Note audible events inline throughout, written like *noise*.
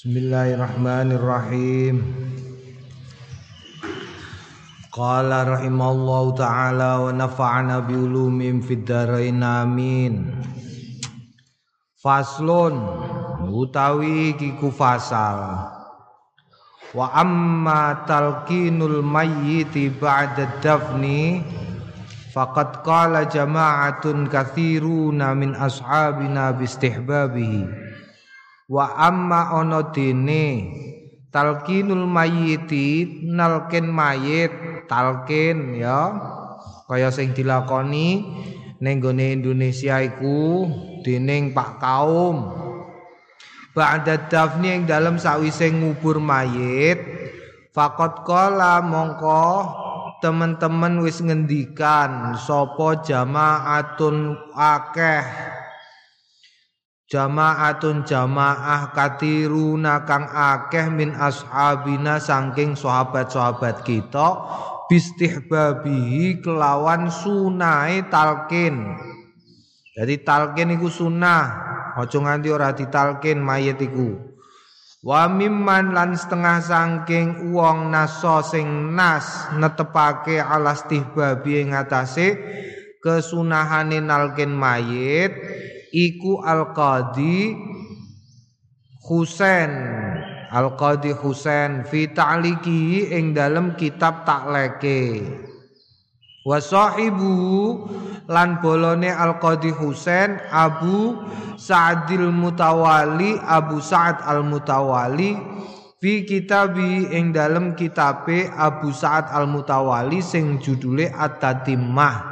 Bismillahirrahmanirrahim. Qala rahimallahu taala wa nafa'ana bi ulumim fid dharain amin. Faslun utawi kiku fasal. Wa amma talqinul mayyiti ba'da dafni faqad qala jama'atun katsiruna min ashabina bi istihbabihi wa amma ono dene talkinul mayiti nalkin mayit talkin ya. Kaya sing dilakoni ning Indonesia iku dening Pak kaum. Ba'da dafni ing dalem sawise ngubur mayit fakot kala mongko teman-teman wis ngendikan sapa jamaatun akeh Jamaatun jamaah katiruna kang akeh min ashabina saking sahabat-sahabat kita bistihbabihi kelawan sunai talkin. Jadi talkin iku sunah, aja nganti ora ditalkin mayit iku. Wa mimman lan setengah saking wong naso sing nas netepake alastihbabi ing atase kesunahane nalkin mayit iku Al-Qadi Husain. Al-Qadi Husain fi ta'liki ing dalam kitab takleke wa sahibu lan bolone Al-Qadi Husain Abu Sa'dil Mutawali Abu Sa'ad Al-Mutawali fi kitabi ing dalam kitabe Abu Sa'ad Al-Mutawali sing judule At-Tatimmah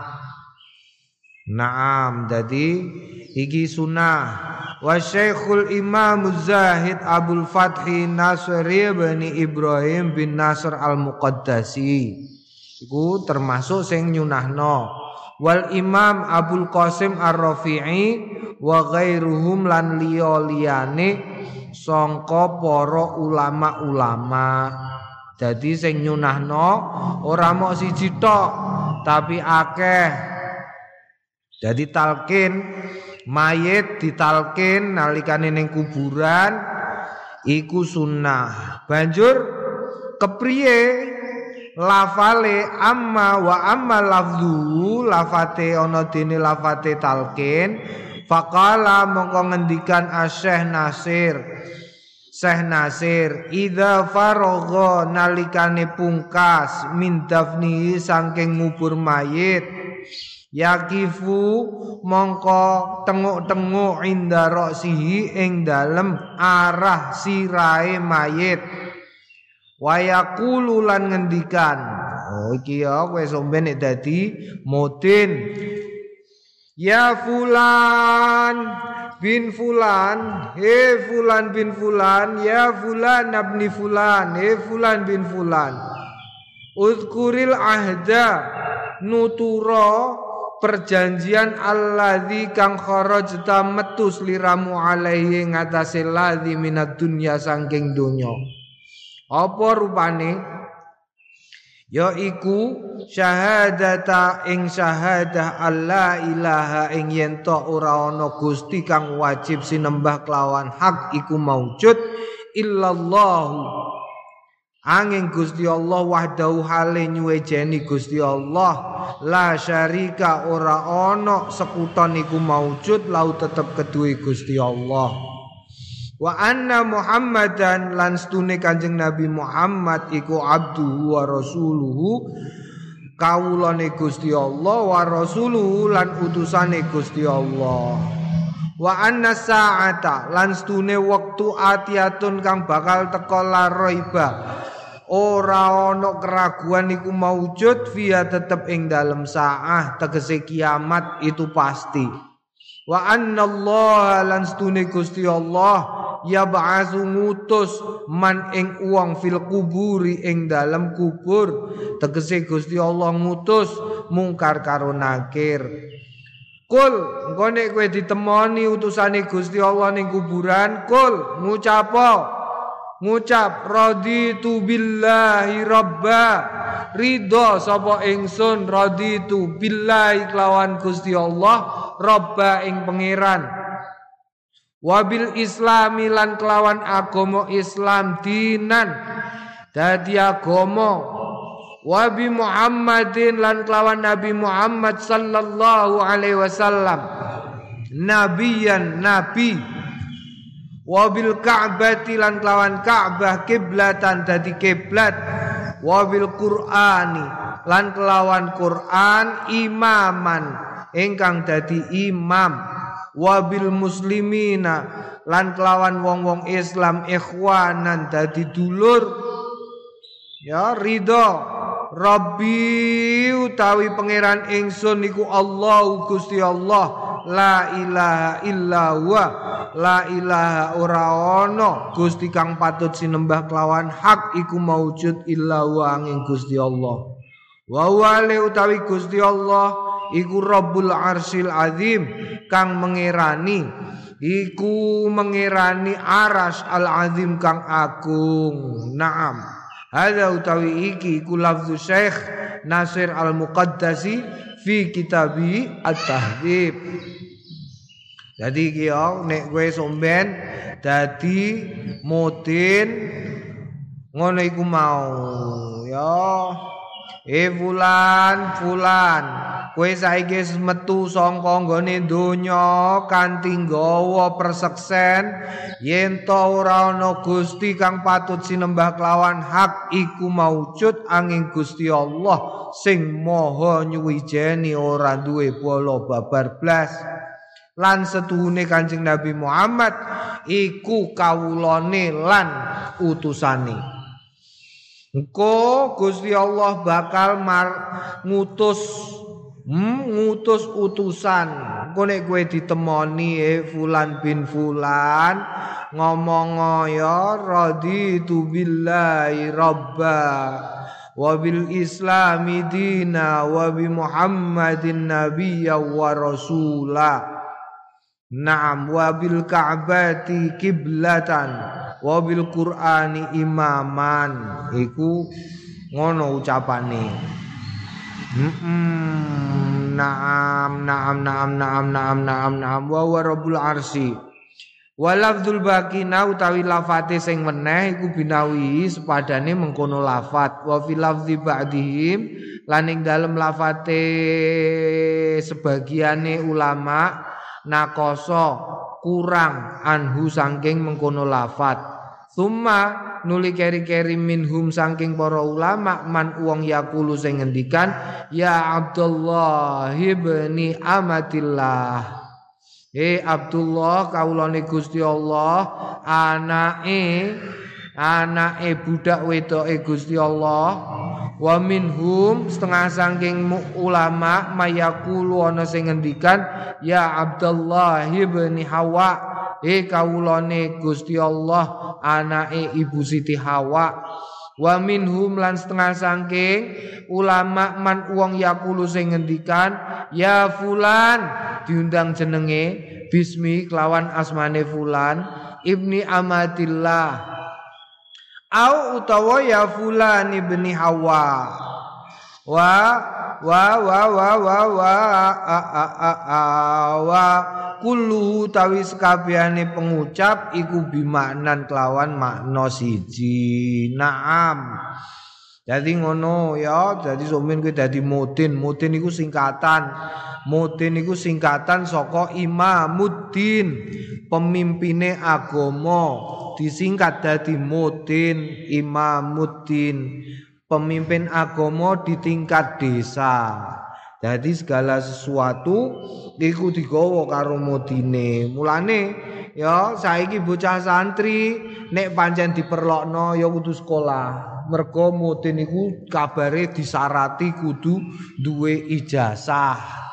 Naam jadi iki sunnah. Wa Syekhul Imam Zahid Abdul Fathi Nasri bin Ibrahim bin Nasr Al Muqaddasi iku termasuk sing nyunahno. Wal Imam Abdul Qasim Ar-Rafi'i wa ghairuhum lan liya liyane sangka para ulama-ulama. Jadi sing nyunahno ora mok siji tok tapi akeh jadi talkin mayit ditalkin nalikane ning kuburan iku sunnah. Banjur kepriye? Lafale amma wa amma lafzu lafate ana dene lafate talkin faqala mongko ngendikan Asyih Nasir. Syekh Nasir idza faragha nalikane pungkas min dafni saking ngubur mayit yakifu mongko tenguk-tenguk inda roksihi ing dalem arah sirai mayit. Wayakulu lan ngendikan oh iki ya kowe somben nek dadi mudin ya fulan bin fulan he fulan bin fulan ya fulan nabni fulan he fulan bin fulan. Uzkuril ahda nuturo perjanjian alladzi kang kharajta metus liramu alaihi ngatasé ladzi minad dunya saking donya. Apa rupane? Ya iku syahadata ing syahadah Allah ilaha ing yen ora ana gusti kang wajib sinembah kelawan hak iku maujud illallahu. Angin Gusti Allah wahdahu hale nyuwejeni Gusti Allah la syarika ora ana sekuton iku maujud lau tetep kedue Gusti Allah. Wa anna Muhammadan lan stune Kanjeng Nabi Muhammad iku abduhu wa rasuluhu kawulane Gusti Allah wa rasuluhu lan utusane Gusti Allah. Wa anna sa'ata lan stune wektu atiatun kang bakal teko la roiba ora ana keraguan iku maujud via tetep ing dalam saah tegese kiamat itu pasti. Wa Allah lan stune Gusti Allah ya ba'asu ngutus man ing uang fil kuburi ing dalam kubur. Tegese Gusti Allah ngutus mungkar karo nakir. Kul engko nek kowe ditemoni utusane Gusti Allah ning kuburan kul ngucapo ngucap raditu billahi rabba. Ridho sapa ingsun raditu billahi kelawan Gusti Allah rabba ing pangeran. Wabil islami lan kelawan agama Islam dinan dadi agama. Wabi Muhammadin lan kelawan Nabi Muhammad sallallahu alaihi wasallam. Nabiyan nabi wabil ka'bati lan kelawan Ka'bah kiblatan dadi kiblat. Wabil Qur'ani lan kelawan Quran imaman ingkang dadi imam. Wabil muslimina lan kelawan wong-wong Islam ikhwanan dadi dulur. Ya ridho Rabbi utawi pangeran ingsun niku Allah Gusti Allah la ilaha illa huwa. La ilaha ora ana. Gusti kang patut sinembah kelawan hak iku maujud illa huwa angin Gusti Allah. Wa wale utawi Gusti Allah iku Rabbul Arsil Azim kang mengerani iku mengerani aras al azim kang agung. Naam. Hada utawi iki iku lafzu Syekh Nasir al Muqaddasi fi kitabi at-tahdhib. Jadi iki yo nek kowe somben dadi mutin ngono iku mau. Ya Eh fulan fulan kowe saiki metu saka nggone donya kanthi nggawa perseksen yen to ora ana Gusti kang patut sinembah kelawan hak iku maujud angin Gusti Allah sing maha nyuwijeni ora duwe bola babar blas. Lan setuhune Kanjeng Nabi Muhammad iku kawulane lan utusane. Engko Gusti Allah bakal mar ngutus ngutus utusan. Engko nek kowe ditemoni eh fulan bin fulan ngomong ya raditu billahi rabba wa bil islami dina wa bi muhammadin nabiyya wa rasula. Naam wa bil ka'bati kiblatan wa bil qur'ani imaman iku ngono ucapane naam naam naam naam naam naam naam. Wa wa rabbul arsi wa lafdzul baqina utawi lafate sing meneh iku binawi sepadane mengkono lafat. Wa fil lafdzi ba'dihim lan ing dalem lafate sebagiane ulama nakoso kurang anhu sangking mengkono lafat Summa nuli keri-keri minhum sangking para ulama man uang yakulu sing ngendikan ya Abdullah ibni amatillah. Eh Abdullah kaulane Gusti Allah anake anake budak wedoke Gusti Allah. Wa minhum setengah saking ulama mayakulu ana sing ngendikan ya Abdullah ibni Hawa e kawulane Gusti Allah anake Ibu Siti Hawa. Wa minhum lan setengah saking ulama man wong yakulu sing ngendikan ya fulan diundang jenenge bismi kelawan asmane fulan ibni amatillah. Au utawa ya fulan ibni hawa. Wa wa wa wa wa wa a a a a wa. Kullu tawi sekabehane pengucap iku bimaknan kelawan makna siji. Naam. Jadi ngono ya jadi somin kuwi dadi mutin mutin iku singkatan. Mutin iku singkatan saka imamuddin pemimpine agama. Disingkat dadi mutin imamuddin pemimpin agama di tingkat desa jadi segala sesuatu iku digawa karo mudine mulane ya saiki bocah santri nek pancen diperlokno ya kudu sekolah mergo iku kabare disarati kudu duwe ijazah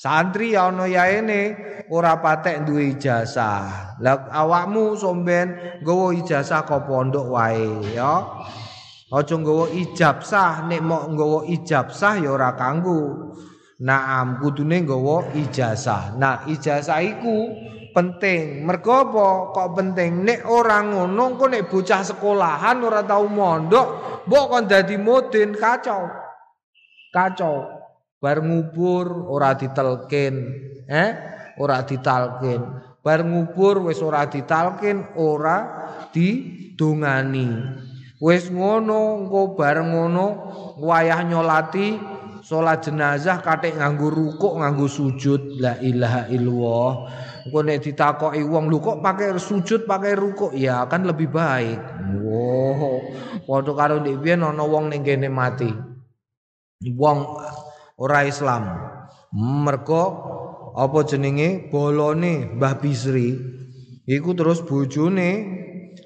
Santri ya ana yaene ora patek duwe ijazah. Lah awakmu somben nggawa ijazah kok pondok wae ya. Aja nggawa ijabsah nek mok nggawa ijabsah ya ora kanggo. Naam kudune nggawa ijazah. Nah, ijazah iku penting. Mergo apa? Kok penting? Nek ora ngono kok nek bocah sekolahan ora tau mondok, mbok kon dadi mudin kacau. Kacau. bar ngubur ora ditelkin eh ora ditalkin bar ngubur wis ora ditalkin ora didongani wis ngono engko bareng ngono wayah nyolati salat jenazah katik nganggo rukuk nganggo sujud. La ilaha illallah. Engko nek ditakoki wong lu kok pakai sujud pakai rukuk? Ya kan lebih baik. Wow padha karo ndek biyen ana wong ning kene mati. Wong ora Islam. Mergo apa jenenge? Bolone Mbah Bisri. Iku terus bojone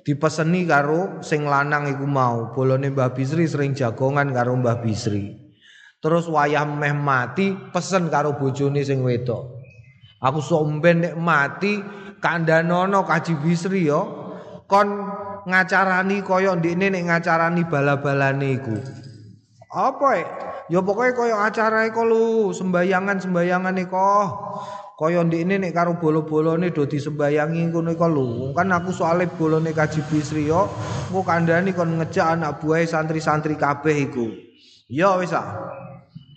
dipeseni karo sing lanang iku mau. Bolone Mbah Bisri sering jagongan karo Mbah Bisri. Terus wayah meh mati pesen karo bojone sing wedok. Aku somben nek mati kandhanono kaji Bisri yo. Kon ngacarani kaya ndekne nek ngacarani bala-balane iku. Apa ya pokoknya kaya acara kok lu sembayangan sembayangan kok Kaya ndekne nek karo bolo-bolone do disembayangi ngono iku lho. Kan aku soalé bolone Kaji Bisri yo, engko kandhani kon ngejak anak buah santri-santri kabeh iku. Yo wis.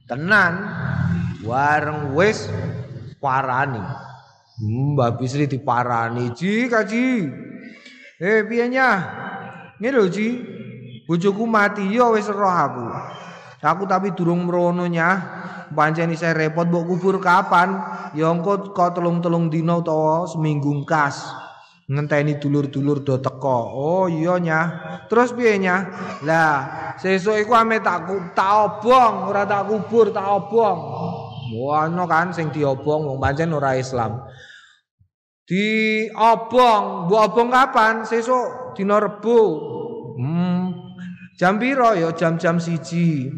Tenan wareng wis parani. Hmm, Mbak Bisri diparani, "Ji, Kaji. Eh, piye nyah? Ngene Ji. Bojoku mati yo wis roh aku. Aku tapi durung mrono nyah." pancen saya repot mbok kubur kapan ya engko kok telung-telung dina utawa seminggu kas ngenteni dulur-dulur do teko oh iya nyah terus piye nyah lah sesuk iku ame tak tak obong ora tak kubur tak obong Wono kan sing diobong wong pancen ora Islam. Di obong, mbok obong kapan? Sesuk dina Rebo. Hmm. Jam piro ya jam-jam siji.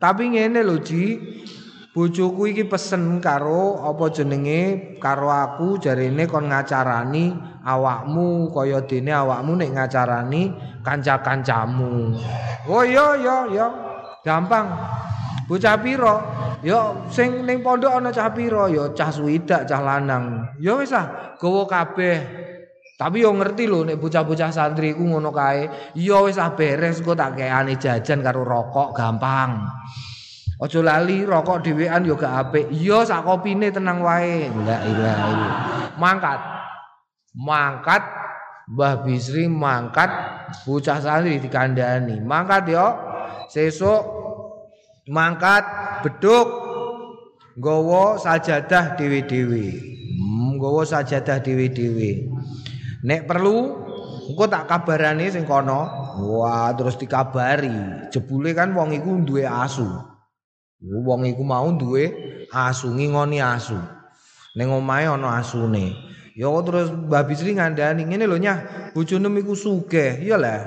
Tapi ngene lho Ji, bojoku iki pesen karo apa jenenge karo aku jarene kon ngacarani awakmu kaya dene awakmu nek ngacarani kanca-kancamu. Oh iya iya iya. Gampang. Bocah pira? Ya sing ning pondok ana cah pira? Ya cah suwidak, cah lanang. Ya wis ah, gawa kabeh. Tapi yo ngerti lho nek bocah-bocah santri ku ngono kae. Ya wis ah beres kok tak kekane jajan karo rokok gampang. Aja lali rokok dhewean yo gak apik. Iya sak kopine tenang wae. Ilaha illallah. Mangkat. Mangkat Mbah Bisri mangkat bocah santri dikandani. Mangkat yo. Sesuk mangkat beduk nggawa sajadah dhewe-dhewe. Hmm, nggawa sajadah dhewe-dhewe. Nek perlu engko tak kabarane sing kono. Wah, terus dikabari. Jebule kan wong iku duwe asu. Wong iku mau duwe asu ngingoni asu. Ning omahe ana asune. Ya terus Mbah Bisri ngandani ngene lho nyah, bojone iku sugih. Iya lah.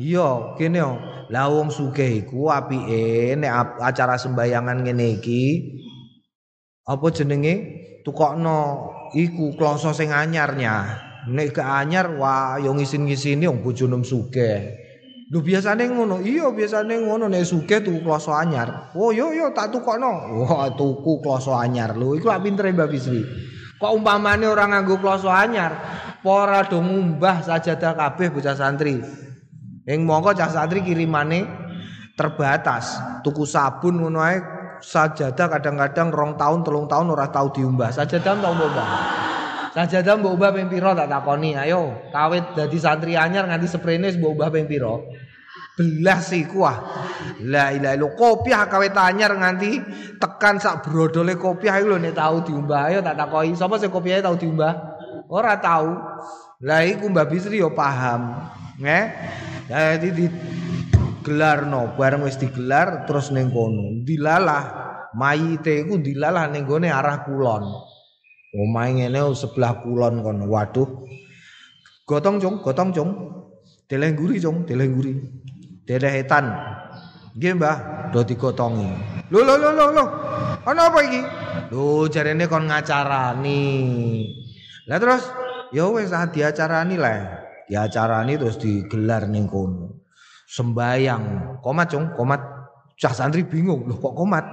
Iya, kene yo. Lah wong sugih iku apike nek acara sembayangan ngene iki apa jenenge tukokno iku kloso sing anyarnya. Nek gak anyar wah yo ngisin-ngisini wong bojone sugih. Lho biasane ngono. Iya biasane ngono nek sugih tuku kloso anyar. Oh yo yo tak tukokno. Wah tuku kloso anyar. Lho iku lak pintere Mbak Bisri. Kok umpamane ora nganggo kloso anyar, ora do ngumbah sajadah kabeh bocah santri. Ing mongko cah santri kirimane terbatas. Tuku sabun ngono ae sajadah kadang-kadang rong tahun telung tahun ora tau diumbah. Sajadah tau mbah. Sajadah mbok ubah ping pira tak takoni. Ayo, kawit dadi santri anyar nganti sprene mbok ubah ping pira? Belas iku ah. La ilaha illallah. Kopiah kawit anyar nganti tekan sak brodole kopiah iku lho nek tau diumbah. Ayo tak takoki, sapa sing kopiahe tau diumbah? Ora tau. Lah iku Mbak Bisri yo paham. Nggih. Dadi di gelarno bareng wis digelar terus ning kono. Dilalah mayite iku dilalah ning arah kulon. Omahe ngene sebelah kulon kono. Waduh. Gotong, Cung, gotong, Cung. Deleng guri, Cung, deleng guri. Derehetan. Nggih, Mbah, do digotongi. Lho, lho, lho, lho, lho. Ana apa iki? Lho, jarene kon ngacarani. Lah terus ya wis ah diacarani lah. Diacarani terus digelar ning kono. Sembayang. Komat, Cung, komat. Cah santri bingung, loh kok komat?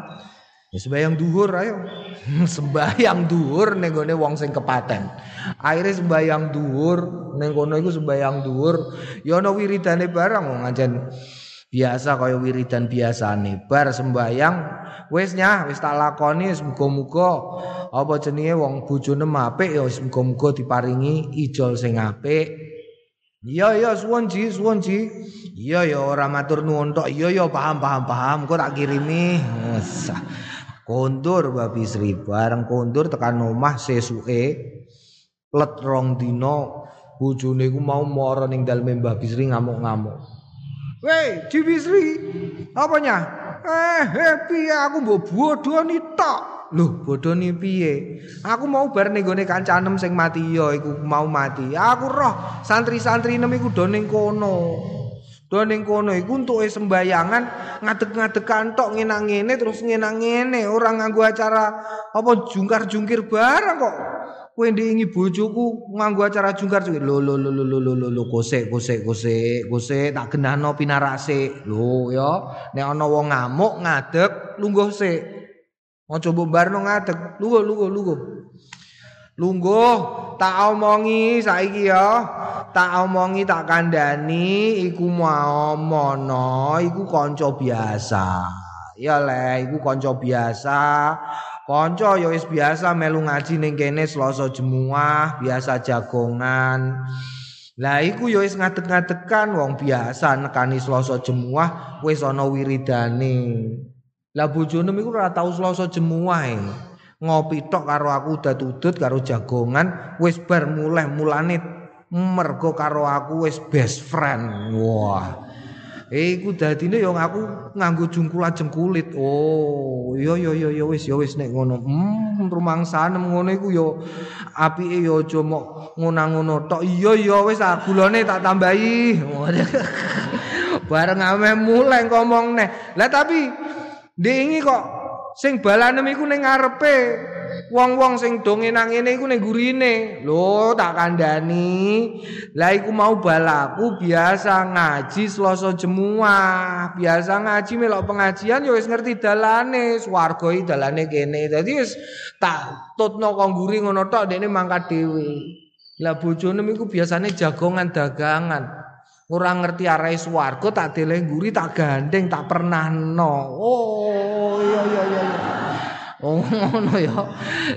Ya sembayang duhur ayo. *laughs* sembayang duhur ning wong sing kepaten. Akhire sembayang duhur ning kono iku sembayang duhur ya ana wiridane barang wong ngajen biasa kaya wiridan biasane. Bar sembayang wis nyah wis tak lakoni muga-muga apa jenenge wong bojone apik ya wis muga-muga diparingi ijol sing apik. Iya iya suwun ji suwun ji. Iya ya ora matur nuwun tok. Iya ya paham paham paham. Kok tak kirimi kondur babi Sri bareng kondur tekan omah sesuke let rong dina bojone ku mau mara ning daleme Mbah Bisri ngamuk-ngamuk Wei, Bisri, apanya? Eh, happy ya aku mbok bodoni tok. Loh, bodoni piye? Aku mau bar ning gone kancanem sing mati ya iku mau mati. Aku roh santri-santri nem iku kono. Do ning kono iku entuke sembayangan ngadeg-ngadegan tok ngenak ngene terus ngenak ngene, ora nganggo acara apa jungkar-jungkir barang kok. kowe ndingi bojoku nganggo acara jungkar jungkir lho lho lho lho lho lho lho kosek kosek kosek kosek tak genahno pinarase lho ya. Nek ana wong ngamuk ngadeg lungguh sik. Aja mbok barno ngadeg. Lungguh lungguh lungguh lungguh tak omongi saiki ya tak omongi tak kandhani iku mau mono iku kanca biasa ya le iku kanca biasa Kanca ya wis biasa melu ngaji ning kene Selasa Jemuah, biasa jagongan. Lah iku ya wis ngadeg-ngadegan wong biasa nekani Selasa Jemuah wis ana wiridane. Lah bojone iku ora tau Selasa Jemuah e. Ngopi tok karo aku udah tutut karo jagongan wis bar mulai mulane mergo karo aku wis best friend. Wah. Iku dadine yo aku nganggo jungkul jengkulit. Oh, iya iya iya ya wis ya wis nek ngono. Hmm, rumangsanem ngono iku yo apike yo aja mok ngono-ngono tok. Iya iya wis ah gulane tak tambahi. *laughs* Bareng ame mulai ngomong neh. Lah tapi ndingi kok sing balanem iku ning ngarepe. Wong-wong sing do ngenang ngene iku ning gurine. Lho, tak kandhani. Lah iku mau balaku biasa ngaji Selasa Jemuah. Biasa ngaji melok pengajian ya wis ngerti dalane, swarga dalane kene. Dadi wis tak tutno kok guri ngono tok dekne mangkat dhewe. Lah bojone iku biasane jagongan dagangan. Ora ngerti arahe swarga tak deleh guri tak gandeng tak pernah no. Oh, iya iya iya. Oh ngono ya.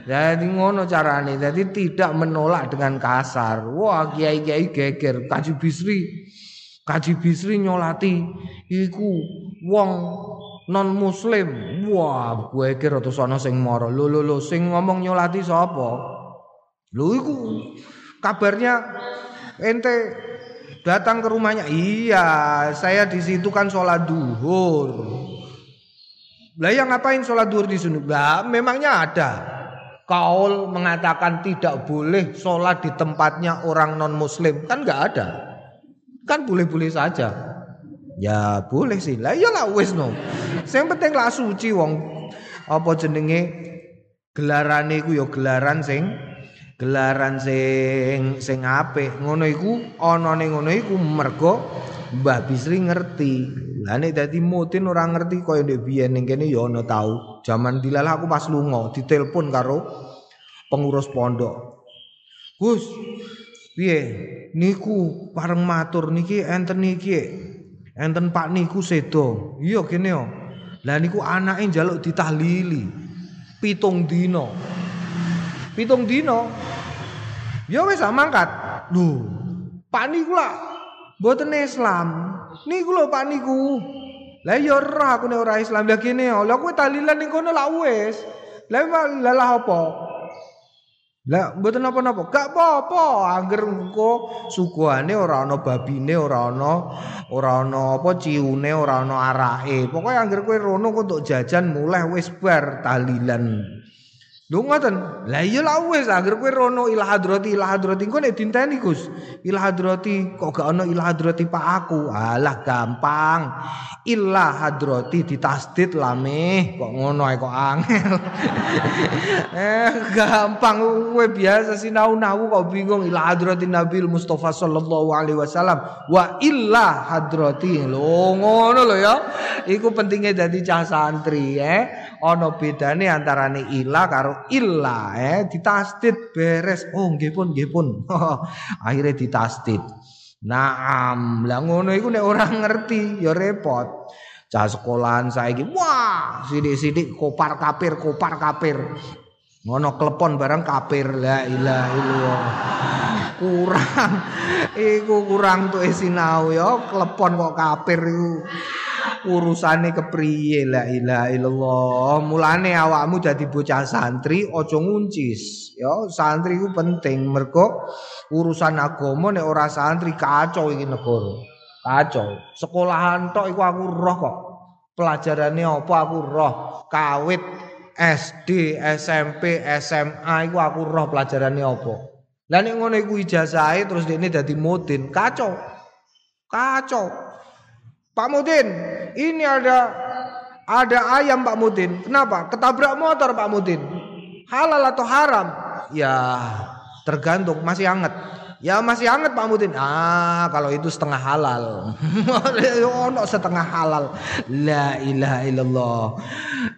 Jadi ngono carane. Jadi tidak menolak dengan kasar. Wah kiai-kiai geger Kaji Bisri. Kaji Bisri nyolati iku wong non muslim. Wah, gue kira terus ana sing mara. Lho lho lho sing ngomong nyolati sapa? Lho iku kabarnya ente datang ke rumahnya. Iya, saya di situ kan sholat duhur. Lah yang ngapain sholat duhur di sini? Lah memangnya ada. Kaul mengatakan tidak boleh sholat di tempatnya orang non muslim kan nggak ada. Kan boleh-boleh saja. Ya boleh sih. Lah iyalah wis no. Sing penting lah suci wong apa jenenge gelarane iku ya gelaran sing gelaran sing sing apik. Ngono iku ana ning ngono iku mergo Mbah Bisri ngerti. Lah nek dadi mutin ora ngerti kaya ndek biyen ning kene ya ana tau. Jaman dilalah aku pas lunga ditelepon karo pengurus pondok. Gus, piye? Niku pareng matur niki enten niki. Enten Pak niku sedo. Iya kene yo. Lah niku anake njaluk ditahlili. Pitung dino. Pitung dino. Ya wis mangkat. Lho, Pak niku lah Mboten Islam. Niku lho Pak niku. Lah ya ora aku nek ora Islam lha kene lha kowe talilan ning kono lak wis. Lah lah apa? Lah mboten apa-apa, gak apa-apa. Angger engko suguhane ora ana babine, ora ana ora ana apa ciune, ora ana arake. Pokoke angger kowe rono kok jajan mulai wis bar talilan. Lho ngoten. Lah iya lah wis anggere kowe rono ilah hadrati ilah hadrati engko nek Gus. Kok gak ono ilah hadrati Pak aku. Alah gampang. Ilah hadrati ditasdid lameh kok ngono ae kok angel. *laughs* eh gampang kowe biasa sinau nawu kok bingung ilah hadrati Nabi Mustafa sallallahu alaihi wasallam wa ilah hadrati. Ngono lho ya. Iku pentingnya dadi cah santri eh. Ono bedane antarane ilah karo illa eh ditasdid beres. Oh nggih pun nggih pun. *laughs* Akhire ditasdid. Naam, lah ngono iku nek ora ngerti ya repot. Cah sekolahan saiki wah, sidik-sidik kopar kapir, kopar kapir. Ngono klepon barang kapir la ilaha illallah. *laughs* Kurang iku kurang tuh sinau ya klepon kok kapir iku. Urusane kepriye? La ilaha illallah. Mulane awakmu dadi bocah santri aja nguncis. Ya santri ku penting. Mergo urusan agama nek ora santri kacau iki negara. Kacau. Sekolahan tok iku aku roh kok. Pelajarane apa aku roh? Kawit SD, SMP, SMA iku aku roh pelajarane apa. Lah nek ngono iku ijazahe terus dene dadi mudin, kacau. Kacau. Pak Mudin, ini ada ada ayam Pak Mudin. Kenapa? Ketabrak motor Pak Mudin. Halal atau haram? Ya, tergantung masih hangat. Ya masih hangat Pak Mudin. Ah, kalau itu setengah halal. *laughs* Ono setengah halal. La ilaha illallah.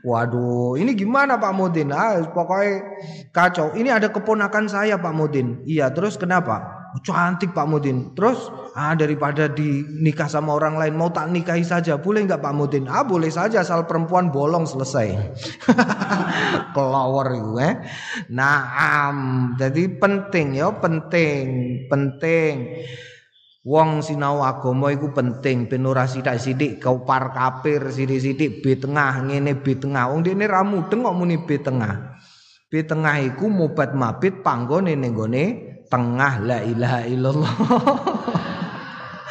Waduh, ini gimana Pak Mudin? Ah, pokoknya kacau. Ini ada keponakan saya Pak Mudin. Iya, terus kenapa? Oh, cantik Pak Mudin. Terus ah daripada dinikah sama orang lain mau tak nikahi saja boleh nggak Pak Mudin? Ah boleh saja asal perempuan bolong selesai. *laughs* Kelawar itu eh. Nah, jadi penting ya penting penting. Wong sinau agama iku penting ben ora sithik-sithik par kafir sithik-sithik B tengah ngene B tengah. Wong dene ra mudeng kok muni B tengah. B tengah iku mobat mabit panggone ning gone tengah la ilaha illallah *laughs*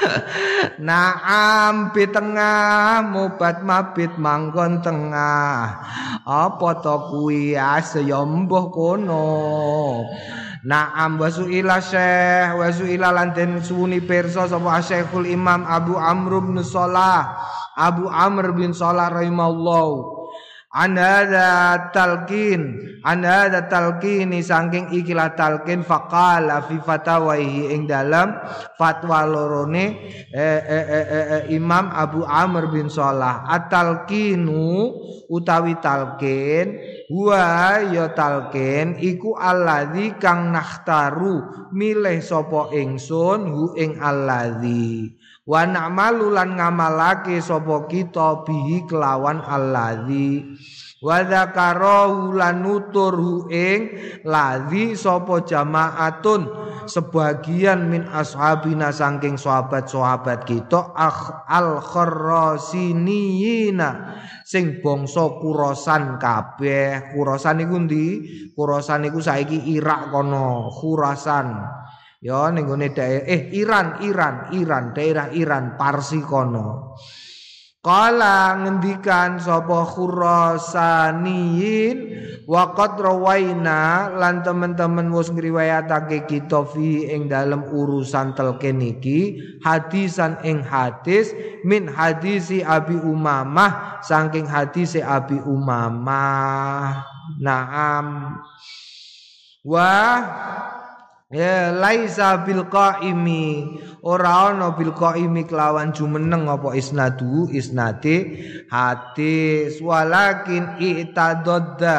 *laughs* Naam bi tengah mubat mabit manggon tengah. Apa to kuwi? Asya mbuh kono. Naam wasu ila syekh wasu ila lanten suni perso sapa Syekhul Imam Abu Amr bin Salah Abu Amr bin Salah rahimallahu Anada talqin Anada talqini saking ikilah talqin faqala fi fatawaihi ing dalam fatwa lorone eh, eh, eh, eh, Imam Abu Amr bin Salah atalqinu utawi talqin wa ya talqin iku alladzi kang nakhtaru milih sapa ingsun hu ing alladzi wa na'malu lan ngamalake sapa kita bihi kelawan alladzi wa dzakarahu lan nuturhu ing ladzi sapa jamaatun sebagian min ashabina saking sahabat-sahabat kita al kharrasinina sing bangsa kurosan kabeh. Kurosan iku ndi? Kurosan iku saiki Irak kono khurasan Ya ning daerah eh Iran, Iran, Iran, daerah Iran, Parsi kono. Kala ngendikan sapa khurasaniin waqad rawaina lan teman-teman wis ngriwayatake kita fi ing dalam urusan telken iki hadisan ing hadis min hadisi Abi Umamah saking hadise Abi Umamah. Naam. Wah Ya laisa bil qaimi. Ora ana bil qaimi kelawan jumeneng apa isnadu isnade hadis walakin i'tadadda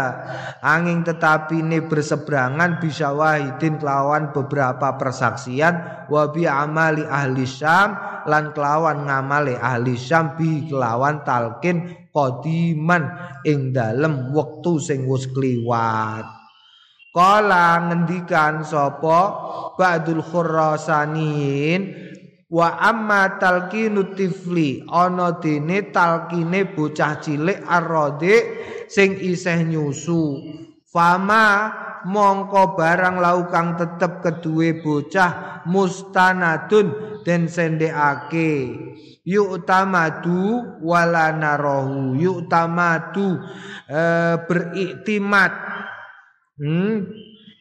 angin tetapi ini berseberangan bisa wahidin kelawan beberapa persaksian. Wa bi amali ahli syam lan kelawan ngamali ahli syam bi kelawan talkin qadiman ing dalem wektu sing wis kliwat Kala ngendikan sapa Ba'dul Khurasanin wa amma talqinu tifli ana dene talkine bocah cilik arrode sing isih nyusu. Fama mongko barang laukang tetep kedue bocah mustanadun den sendekake yuk wala narahu yuk e, beriktimat hmm,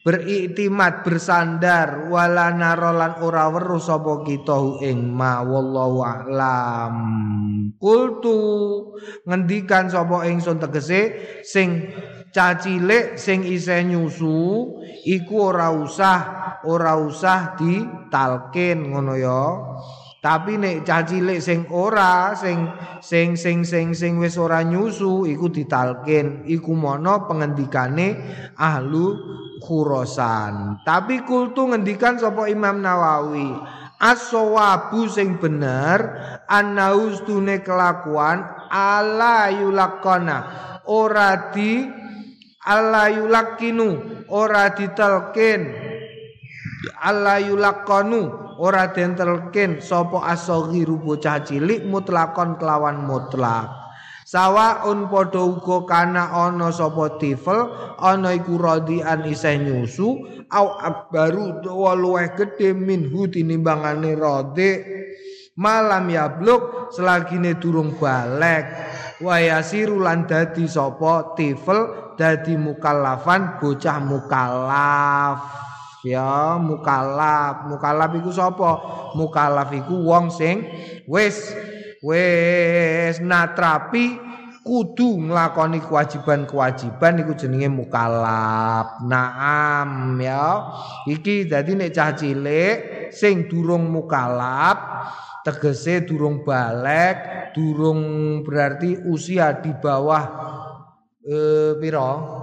beriktimat bersandar wala narolan ora weruh sapa kita ing ma wallahu a'lam. Kultu ngendikan sapa ingsun tegese sing cacilik sing isih nyusu iku ora usah ora usah ditalkin ngono ya Tapi nek cah cilik sing ora sing sing sing sing sing wis ora nyusu iku ditalkin. Iku mono pengendikane ahlu khurasan. Tapi kultu ngendikan sapa Imam Nawawi As-sawabu sing bener annaus tune kelakuan ala yulakona. Ora di ala yulakinu ora ditelkin. Ala yulakonu ora den telkin sapa asghiru bocah cilik mutlakon kelawan mutlak. Sawaun padha uga kana ana sapa tifel ana iku radian isih nyusu au akbaru wa luweh gedhe minhu tinimbangane rode malam yabluk selagine durung balek wa yasiru lan dadi sapa tifel dadi mukallafan bocah mukallaf ya mukallaf mukallaf iku sapa mukallaf iku wong sing wis wis natrapi kudu nglakoni kewajiban-kewajiban iku jenenge mukallaf. Naam ya. Iki dadi nek cah cilik sing durung mukallaf tegese durung balik, durung berarti usia di bawah eh pira?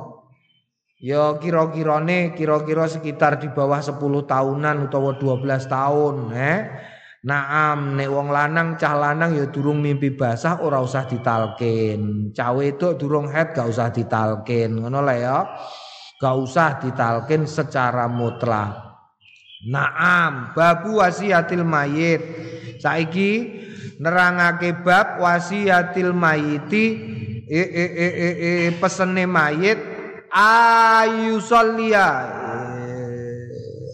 Ya kira-kirane kira-kira sekitar di bawah 10 tahunan utawa 12 tahun, eh. Naam nek wong lanang cah lanang ya durung mimpi basah ora usah ditalkin. Cah wedok durung head gak usah ditalkin. Ngono lah ya. Gak usah ditalkin secara mutlak. Naam babu wasiatil mayit. Saiki nerangake bab wasiatil mayiti e e e e, e pesene mayit ayu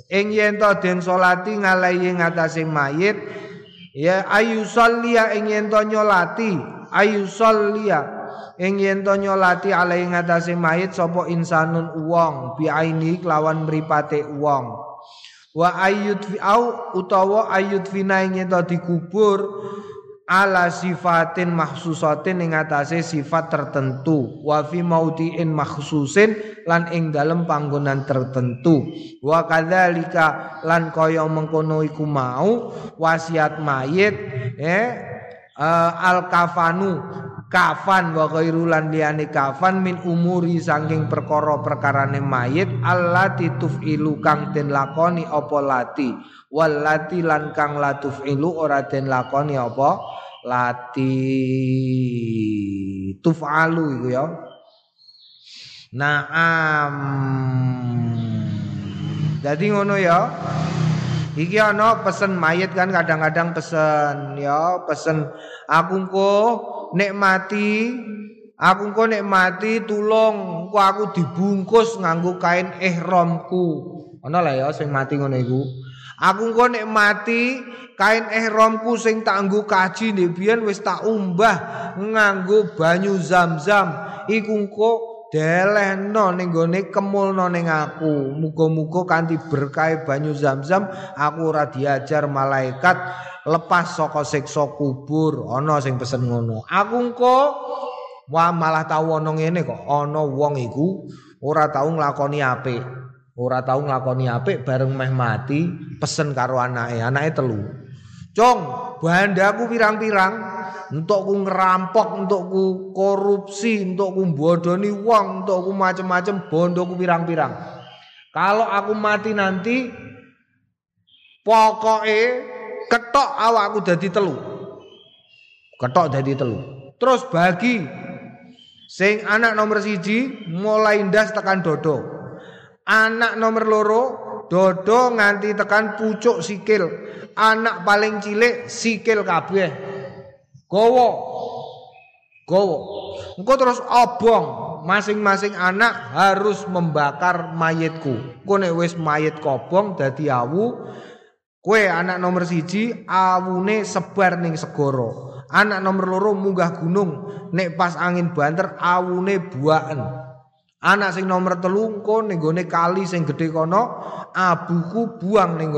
ing yen to den salati ngalahi ngatasé mayit ya ayu sallia ing yen to nyolati ayu sallia ing yen to nyolati alahi ngatasé mayit sapa insanun wong biaini kelawan mripate wong wa ayut au utawa ayut fina ing yen to dikubur ala sifatin mahsusatin ing atase sifat tertentu. Wa fi maudiin mahsusin lan ing dalem panggonan tertentu. Wa kadzalika lan kaya mengkono iku mau wasiat mayit eh uh, al kafanu kafan wa ghairu lan liyane kafan min umuri saking perkara perkarane mayit allati tufilu kang den lakoni apa lati. Walati lan kang latuf ilu ora den lakoni apa lati. Tufalu iku ya. Naam. Jadi ngono ya Iki ana pesen mayit kan kadang-kadang pesen ya pesen aku engko nek mati aku engko nek mati tulung engko aku dibungkus nganggo kain ihramku. Ana lah ya sing mati ngono iku. Aku engko nek mati kain ihramku sing tak nggo kaji nek biyen wis tak umbah nganggo banyu zam-zam. Iku engko delehno ning gone kemulno ning aku. Muga-muga kanthi berkah banyu zam-zam aku ora diajar malaikat lepas saka siksa kubur. Ana sing pesen ngono. Aku engko wah malah tau ana ngene kok. Ana wong iku ora tau nglakoni apik. ora tau nglakoni apik bareng meh mati pesen karo anake anake telu Cong, bandaku pirang-pirang untukku ngerampok, untukku korupsi, untukku bodoni wong, untukku macem-macem bondoku pirang-pirang. Kalau aku mati nanti pokoknya ketok awakku dadi telu. Ketok dadi telu. Terus bagi sing anak nomor siji mulai ndas tekan dodo. Anak nomor loro dodo nganti tekan pucuk sikil. Anak paling cilik sikil kabeh. Gowo. Gowo. Engko terus obong. Masing-masing anak harus membakar mayitku. Engko nek wis mayit kobong dadi awu, kue anak nomor siji awune sebar ning segoro. Anak nomor loro munggah gunung. Nek pas angin banter awune buaen. Anak sing nomor telu engko ning kali sing gedhe kono, abuku buang ning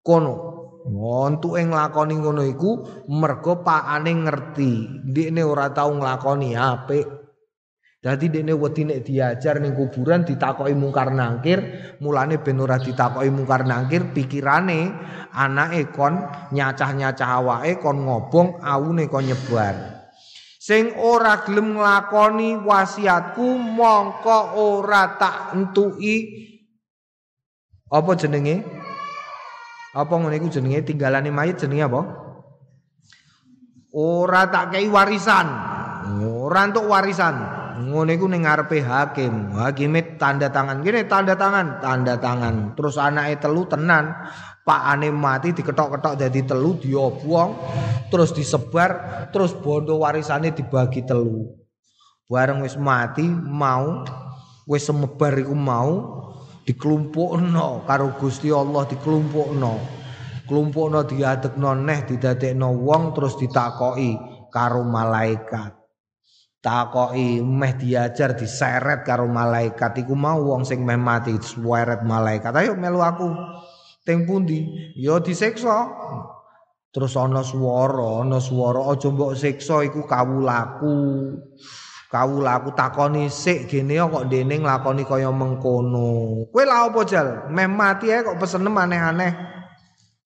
kono. Wontuke nglakoni ngono iku mergo pakane ngerti, ndekne ora tau nglakoni apik. Dadi dekne wedi nek diajar ning kuburan ditakoki mungkar nangkir, mulane ben ora ditakoki mungkar nangkir, pikirane anake kon nyacah-nyacah awake kon ngobong, awune kon nyebar. sing ora gelem nglakoni wasiatku mongko ora tak entuki apa jenenge Apa ngono iku jenenge tinggalane mayit jenenge apa? Ora tak kei warisan. Ora entuk warisan. Ngono iku ning ngarepe hakim. Hakime tanda tangan. Gini tanda tangan, tanda tangan. Terus anake telu tenan. Pak ane mati diketok-ketok jadi telu diobong terus disebar terus bondo warisane dibagi telu bareng wis mati mau wis semebar iku mau dikelumpukno karo Gusti Allah dikelumpukno kelumpukno diadekno neh didadekno wong terus ditakoki karo malaikat. Takoki meh diajar diseret karo malaikat. Iku mau wong sing meh mati diseret malaikat. Ayo melu aku. Teng pundi? Ya disiksa. Terus ana swara ana swara aja mbok siksa iku kawulaku kawulaku takoni sik gene kok dene nglakoni kaya mengkono. Kowe lha apa jal? Meh mati ae kok pesene aneh-aneh.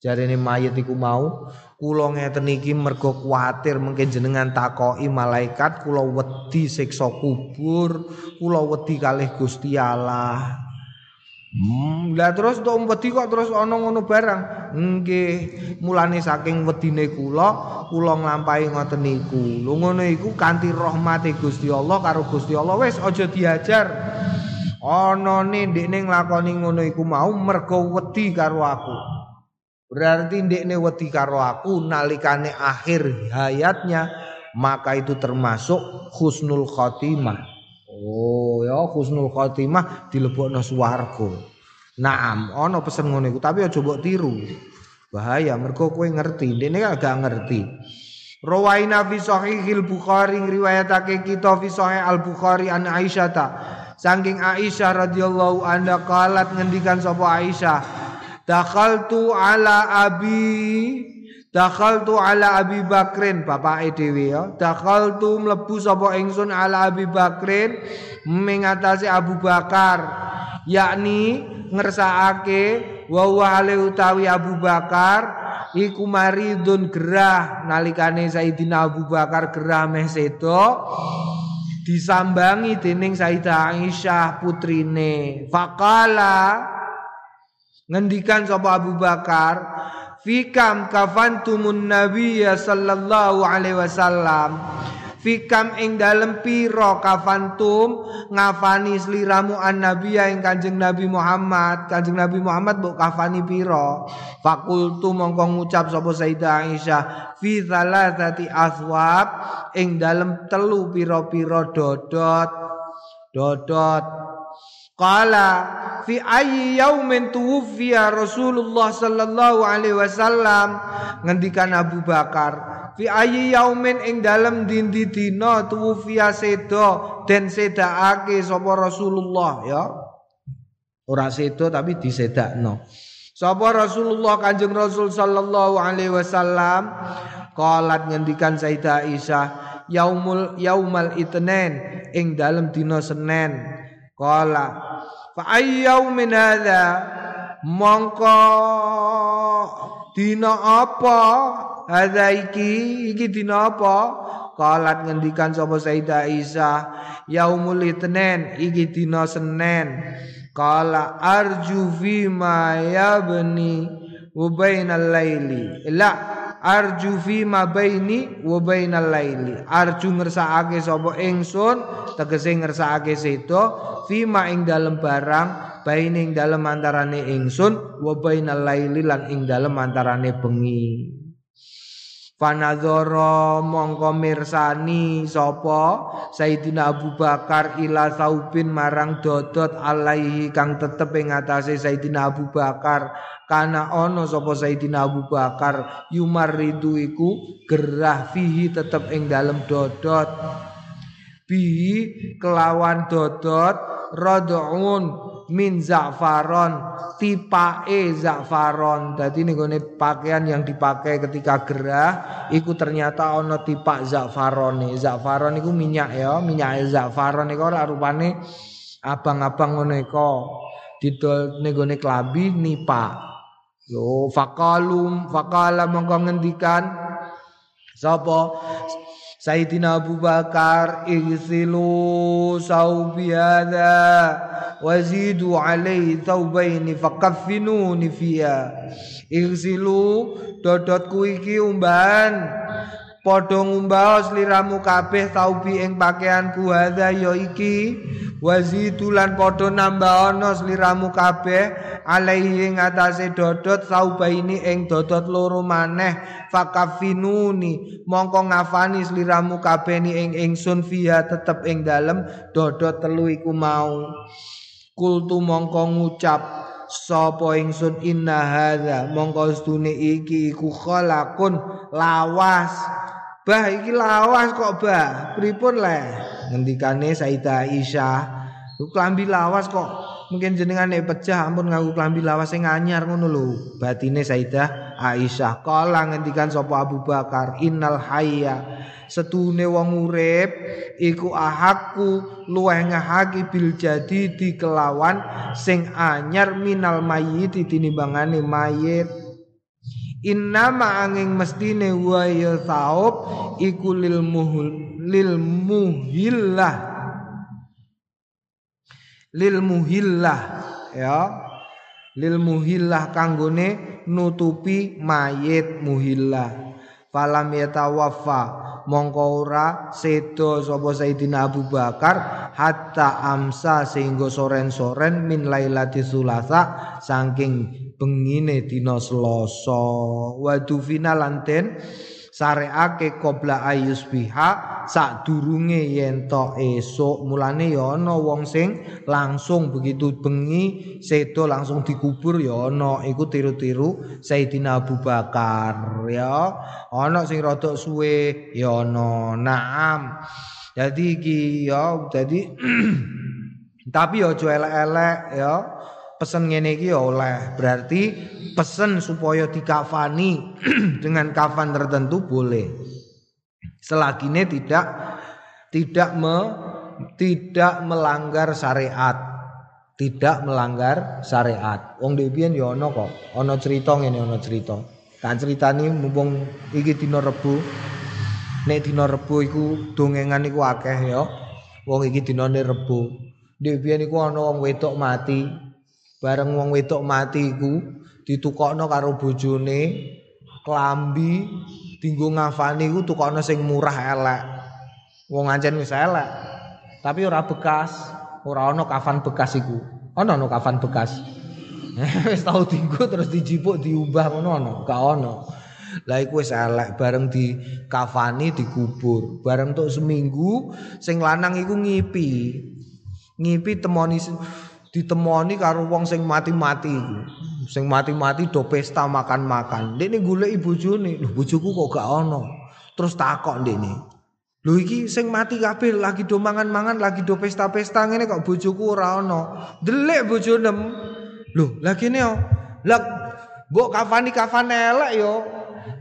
Jarene mayit iku mau kula ngeten iki mergo kuwatir mungkin jenengan takoki malaikat kula wedi siksa kubur kula wedi kalih Gusti Allah Hmm, lah terus untuk wedi kok terus ana ngono barang. Nggih, mulane saking wedine kula, kula nglampahi ngoten niku. Lho ngono iku kanthi rahmate Gusti Allah karo Gusti Allah wis aja diajar. Ana ndekne nglakoni ngono iku mau mergo wedi karo aku. Berarti ndekne wedi karo aku nalikane akhir hayatnya maka itu termasuk husnul khotimah. Oh ya husnul khotimah dilebokno swarga. Naam, ana pesen ngono iku tapi aja mbok tiru. Bahaya mergo kowe ngerti, kan gak ngerti. Rawaina fi sahihil Bukhari riwayatake kita fi Al Bukhari an Aisyah ta. Saking Aisyah radhiyallahu anha qalat ngendikan sapa Aisyah, "Dakhaltu ala abi Dakhaltu ala Abi Bakrin bapake dhewe ya. Dakhaltu mlebu sapa ingsun ala Abi Bakrin mengatasi Abu Bakar. Yakni ngersakake wa wa utawi Abu Bakar iku maridun gerah nalikane Sayyidina Abu Bakar gerah meh sedo. Disambangi dening Sayyidah Aisyah putrine. Faqala ngendikan sapa Abu Bakar fikam kafantumun nabiyya sallallahu alaihi wasallam. Fikam ing dalem piro kafantum ngafani sliramu an nabiya ing kanjeng nabi Muhammad. Kanjeng nabi Muhammad mbok kafani piro fakultu mongko ngucap sapa Sayyidah Aisyah fi thalathati aswab ing dalem telu piro-piro dodot. Dodot. Qala fi ayyi yaumin tuwfiya Rasulullah sallallahu alaihi wasallam. Ngendikan Abu Bakar fi ayyi yaumin ing dalem dindi dina tuwfiya sedo den sedakake sapa Rasulullah. Ya. Ora sedo tapi disedakno. Sapa Rasulullah Kanjeng Rasul sallallahu alaihi wasallam? Qalat ngendikan Sayyidah Aisyah yaumul yaumal itnen ing dalem dina Senin Kala fa ayyau min hadza mongko dina apa? Hadza iki iki dina apa? Kalat ngendikan sapa Sayyidah Isa yaumul itnen iki dina Senin. Kala arju fi ma yabni wa bainal laili. La arju fi ma baini wa bainal laili. Arju ngersakake sapa? Ingsun. Tegese ngersakake sedo. Fi ma ing dalem barang baini ing dalem antarane ingsun wa bainal laili lan ing dalem antarane bengi Panadzoro mongko mirsani sapa? Sayyidina Abu Bakar ila saubin marang dodot alaihi kang tetep ing atase Sayyidina Abu Bakar. Kana ono sapa Sayyidina Abu Bakar? Yumaridu iku gerah fihi tetep ing dalem dodot. Bihi kelawan dodot radun min za'faron tipake za'faron. Dadi ning pakaian yang dipakai ketika gerah iku ternyata ana tipak za'farone. Za'faron iku minyak ya minyak za'faron iku ora rupane abang-abang ngono iku didol ning gone klambi nipak. Yo faqalum faqala mongko ngendikan sapa Sayyidina Abu Bakar igsilu saubi hadha wazidu alaihi thawbaini fakaffinuni fiha. Igsilu dodotku iki umbahan padha ngumbaos liramu kabeh taubi ing pakaianku. Hadha ya iki wazidu lan padha nambahono sliramu kabeh alaihi ing atase dodot saubaini ing dodot loro maneh. Fakafinuni mongko ngafani sliramu kabeh ni ing ingsun via tetep ing dalem dodot telu iku mau. Kultu mongko ngucap sapa ingsun inna hadza mongko stune iki iku khalaqun lawas Bah iki lawas kok bah. Pripun le? Ngendikane Sayyidah Aisyah, klambi lawas kok mungkin jenengan nek pecah ampun ngaku klambi lawas sing anyar ngono lho. Batine Sayyidah Aisyah kala ngendikan sapa Abu Bakar, innal hayya setune wong urip iku ahakku luweh ngahaki bil jadi di kelawan sing anyar minal mayit tinimbangane mayit. Innama angin mestine wa ya saub iku lil muhul lil muhillah. Lil muhillah ya. Lil muhillah kanggone nutupi mayit muhillah. Falam yatawaffa mongko ora sedo sapa Sayyidina Abu Bakar hatta amsa sehingga soren-soren min lailati sulasa saking bengine dina Selasa. Wa dufina lanten sareake qabla ayus biha sadurunge yen to esuk. Mulane ya ana wong sing langsung begitu bengi sedo langsung dikubur ya ana. Iku tiru-tiru Sayyidina Abu Bakar ya. Ana sing rada suwe ya ana. Naam. Jadi iki ya jadi *clears throat* tapi ya aja elek-elek ya pesen ngene iki ya oleh. Berarti pesen supaya dikafani *clears throat* dengan kafan tertentu boleh. Selagi ini tidak tidak me, tidak melanggar syariat. Tidak melanggar syariat. Wong dhewe ya ana kok. Ana cerita ngene ana cerita. Tak critani mumpung iki dina Rebo. Nek dina Rebo iku dongengan iku akeh ya. Wong iki dinane Rebo. Dhewe niku ana wong wedok mati, bareng wong wedok mati iku ditukokno karo bojone klambi dinggo ngafani iku tukokno sing murah elek. Wong ancen wis elek tapi ora bekas ora ana kafan bekas iku. Ana no kafan bekas. *laughs* Wis tau dinggo terus dijipuk diubah ngono ana gak ana lah iku wis elek bareng di kafani dikubur. Bareng tok seminggu sing lanang iku ngipi. Ngipi temoni ditemoni karo wong sing mati-mati. Sing mati-mati do pesta makan-makan. Ndekne goleki bojone, lho bojoku kok gak ono. Terus takok ndekne. Lho iki sing mati kabeh lagi do mangan-mangan, lagi do pesta-pesta ngene kok bojoku ora ono. Delik bojonem. Lho, lah kene yo. Lah mbok kafani kafan elek yo.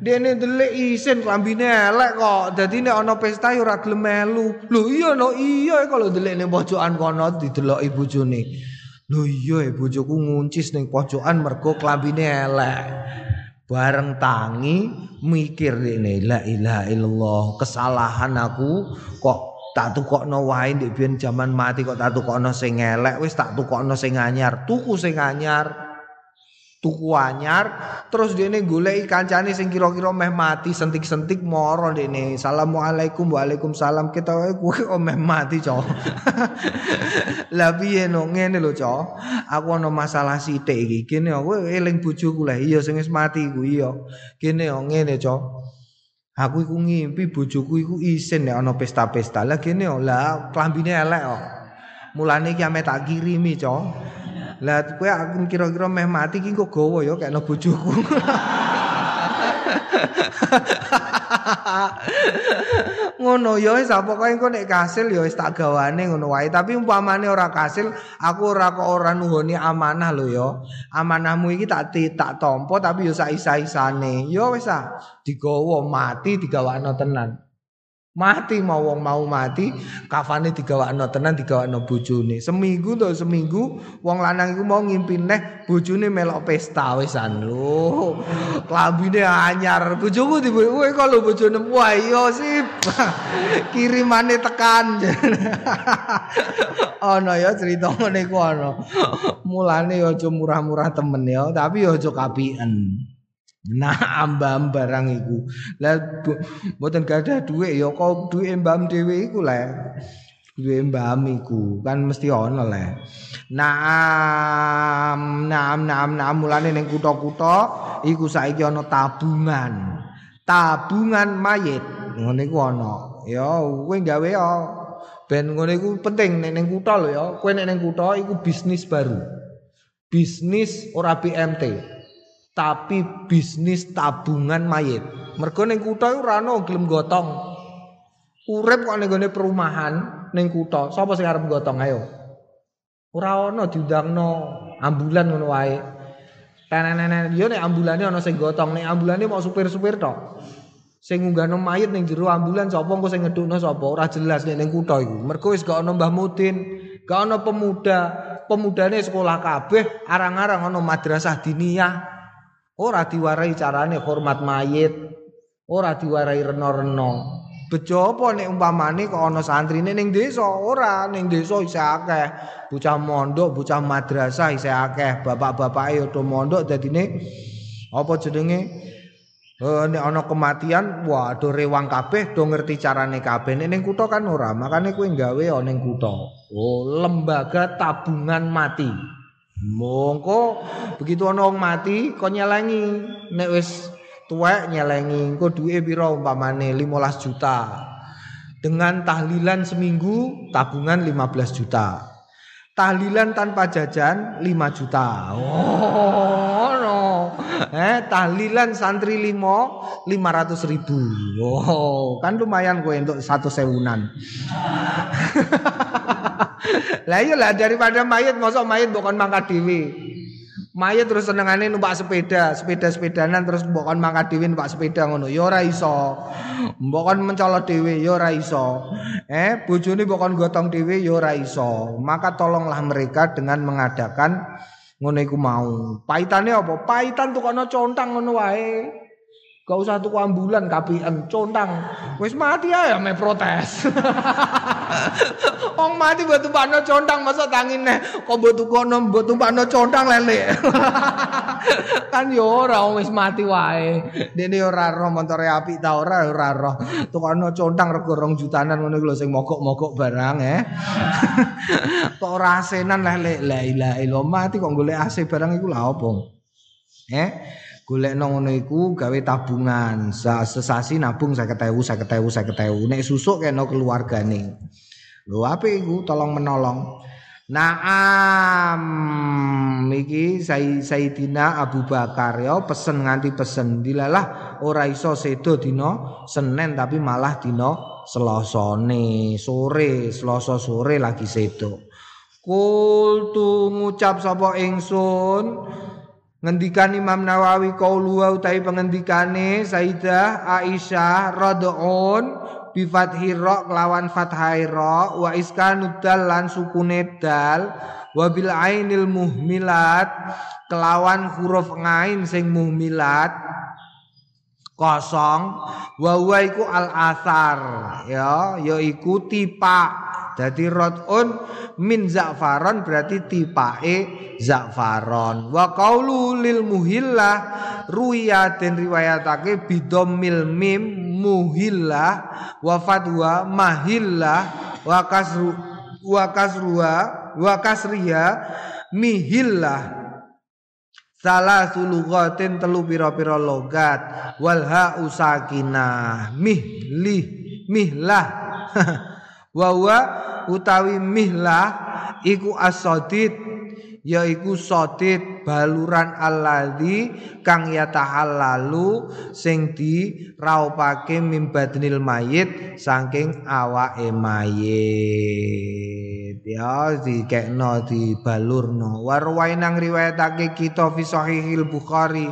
Dene delik isin klambine elek kok. Dadi nek ana pesta yo ora gelem melu. Lho iya no iya kalau delik ning pojokan kono dideloki bojone. Lho iya e bojoku nguncis ning pojokan mergo klambine elek. Bareng tangi mikir dene la ilaha illallah kesalahan aku kok tak tukokno wae ndek biyen jaman mati kok tak tukokno sing elek wis tak tukokno sing anyar tuku sing anyar tuku anyar terus dene goleki kancane sing kira-kira meh mati sentik-sentik moro dene. Assalamualaikum waalaikumsalam. Kita wae kok meh mati cok. *laughs* Lah piye no ngene lho cok. Aku ana masalah sithik iki. Kene kowe eling bojoku lah. Iya sing mati iku iya. Kene ngene cok. Aku iku ngimpi bojoku iku isin nek ana pesta-pesta. Lah kene lah klambine elek kok mulane ki tak kirimi cok Lah kowe aku kira-kira meh mati ki kok gowo ya kena bojoku. *laughs* ngono ya wis pokoke engko nek kasil ya wis tak gawane ngono wae. Tapi umpamane ora kasil aku ora kok ora nuhoni amanah lho ya. Amanahmu iki tak tak tampa tapi ya sak isa-isane. Ya wis ah digawa mati digawakno tenan Mati mau wong mau mati, kafane digawakno tenan digawakno bojone. Seminggu to seminggu wong lanang iku mau ngimpi neh bojone melok pesta wisan lho. Klambine anyar. Bojoku di kowe kalau bojone wah iya sip. *laughs* Kirimane tekan. *laughs* ana ya cerita ngene ku ana. Mulane aja murah-murah temen ya, tapi aja kapiken. Nah, ambam barang iku. Lah mboten gadah dhuwit ya kok dhuwit mbam dhewe iku le. Dhuwit mbam iku kan mesti ana le. Naam, naam, naam, naam mulane ning kutha-kutha iku saiki ana tabungan. Tabungan mayit. Ngene iku ana. Ya kowe gawe ya ben ngene iku penting ning kutha lho ya. Kowe nek ning kutha iku bisnis baru. Bisnis ora BMT. Tapi bisnis tabungan mayit. Mergo ning kutha iku ora gelem gotong. Urip kok ning perumahan ning kutha, sapa sing arep gotong ayo? Ora ono diundangno ambulan ngono wae. Tenan-tenan yo nek ambulane ono sing gotong, nek ambulane mau supir-supir tok. Sing ngunggahno mayit ning jero ambulan sapa engko sing ngedukno sapa? Ora jelas nek ning kutha iku. Mergo wis gak ono Mbah Mudin, gak ono pemuda, pemudane sekolah kabeh, arang-arang ono madrasah diniyah. Ora diwarai carane hormat mayit, ora diwarai reno-reno. Bejo apa nek umpamane kok ana santrine ning desa, ora ning desa isih akeh. Bocah mondok, bocah madrasah isih akeh. Bapak-bapake do mondok dadine apa jenenge? Eh nek ana kematian, wah do rewang kabeh, do ngerti carane kabeh. Nek ning kan ora, makane kowe gawe ana ning kutha. Oh, lembaga tabungan mati. Mongko begitu ana wong mati kok nyelengi nek wis tuwek nyelengi engko duwe pira umpamane 15 juta. Dengan tahlilan seminggu tabungan 15 juta. Tahlilan tanpa jajan 5 juta. Oh, no. Eh, tahlilan santri 5 500 ribu. Oh, kan lumayan gue untuk satu sewunan. *laughs* lah iya lah daripada mayat mosok mayat bukan mangkat dewi mayat terus senengane numpak sepeda sepeda sepedanan terus bukan mangkat dewi numpak sepeda ngono. Ya ora iso. Bukan mencolot dewi ya ora iso. Eh bojone bukan gotong dewi ya ora iso. Maka tolonglah mereka dengan mengadakan ngono iku mau. Paitane apa? Paitan tuh kono contang ngono wae. Gak usah tuku ambulan kapian. Contang. Wis mati ya me protes. *laughs* Wong mati buat tumpakno contang masa tangin nih. Kok buat tukono buat tumpakno contang lele. *laughs* kan yo ora wis mati wae. Dene ora roh montore apik ta ora ora roh. Tukono contang rego rong jutanan ngono iku lho sing mogok-mogok barang eh. *laughs* Kok ora asenan lele la ilaha illallah mati kok golek ase barang iku lha opo? Eh? Golekno ngono iku gawe tabungan. Sesasi nabung 50.000 50.000 50.000 nek susuk kena keluargane. Lho apik iku? Tolong menolong. Naam. Iki Sayyidina Abu Bakar ya pesen nganti pesen. Dilalah ora iso sedo dina Senin tapi malah dina Selasane. Sore Selasa sore lagi sedo. Kultu ngucap sapa ingsun ngendikan Imam Nawawi qaulu utai pengendikane Sayyidah Aisyah radhun bi fathhi ra kelawan fathai ra wa iskanud dal lan sukune dal wa bil ainil muhmilat kelawan huruf ngain sing muhmilat kosong. Wa iku al asar ya yaiku tipak Jadi rotun min za'faron berarti tipake za'faron. Wa qaulu lil muhillah ruya den riwayatake bidomil mim muhillah wa fatwa mahillah wa kasru wa kasruha wa kasriya mihillah. Salah sulugatin telu pira-pira logat wal ha usakinah mih mihlah *laughs* wa utawi mihlah iku asadid yaiku sadid baluran alladzi kang yatahallalu sing di raupake mimbadnil mayit saking awake mayit. Ya dikekno dibalurno. Warwainang riwayatake kita fi sahihil bukhari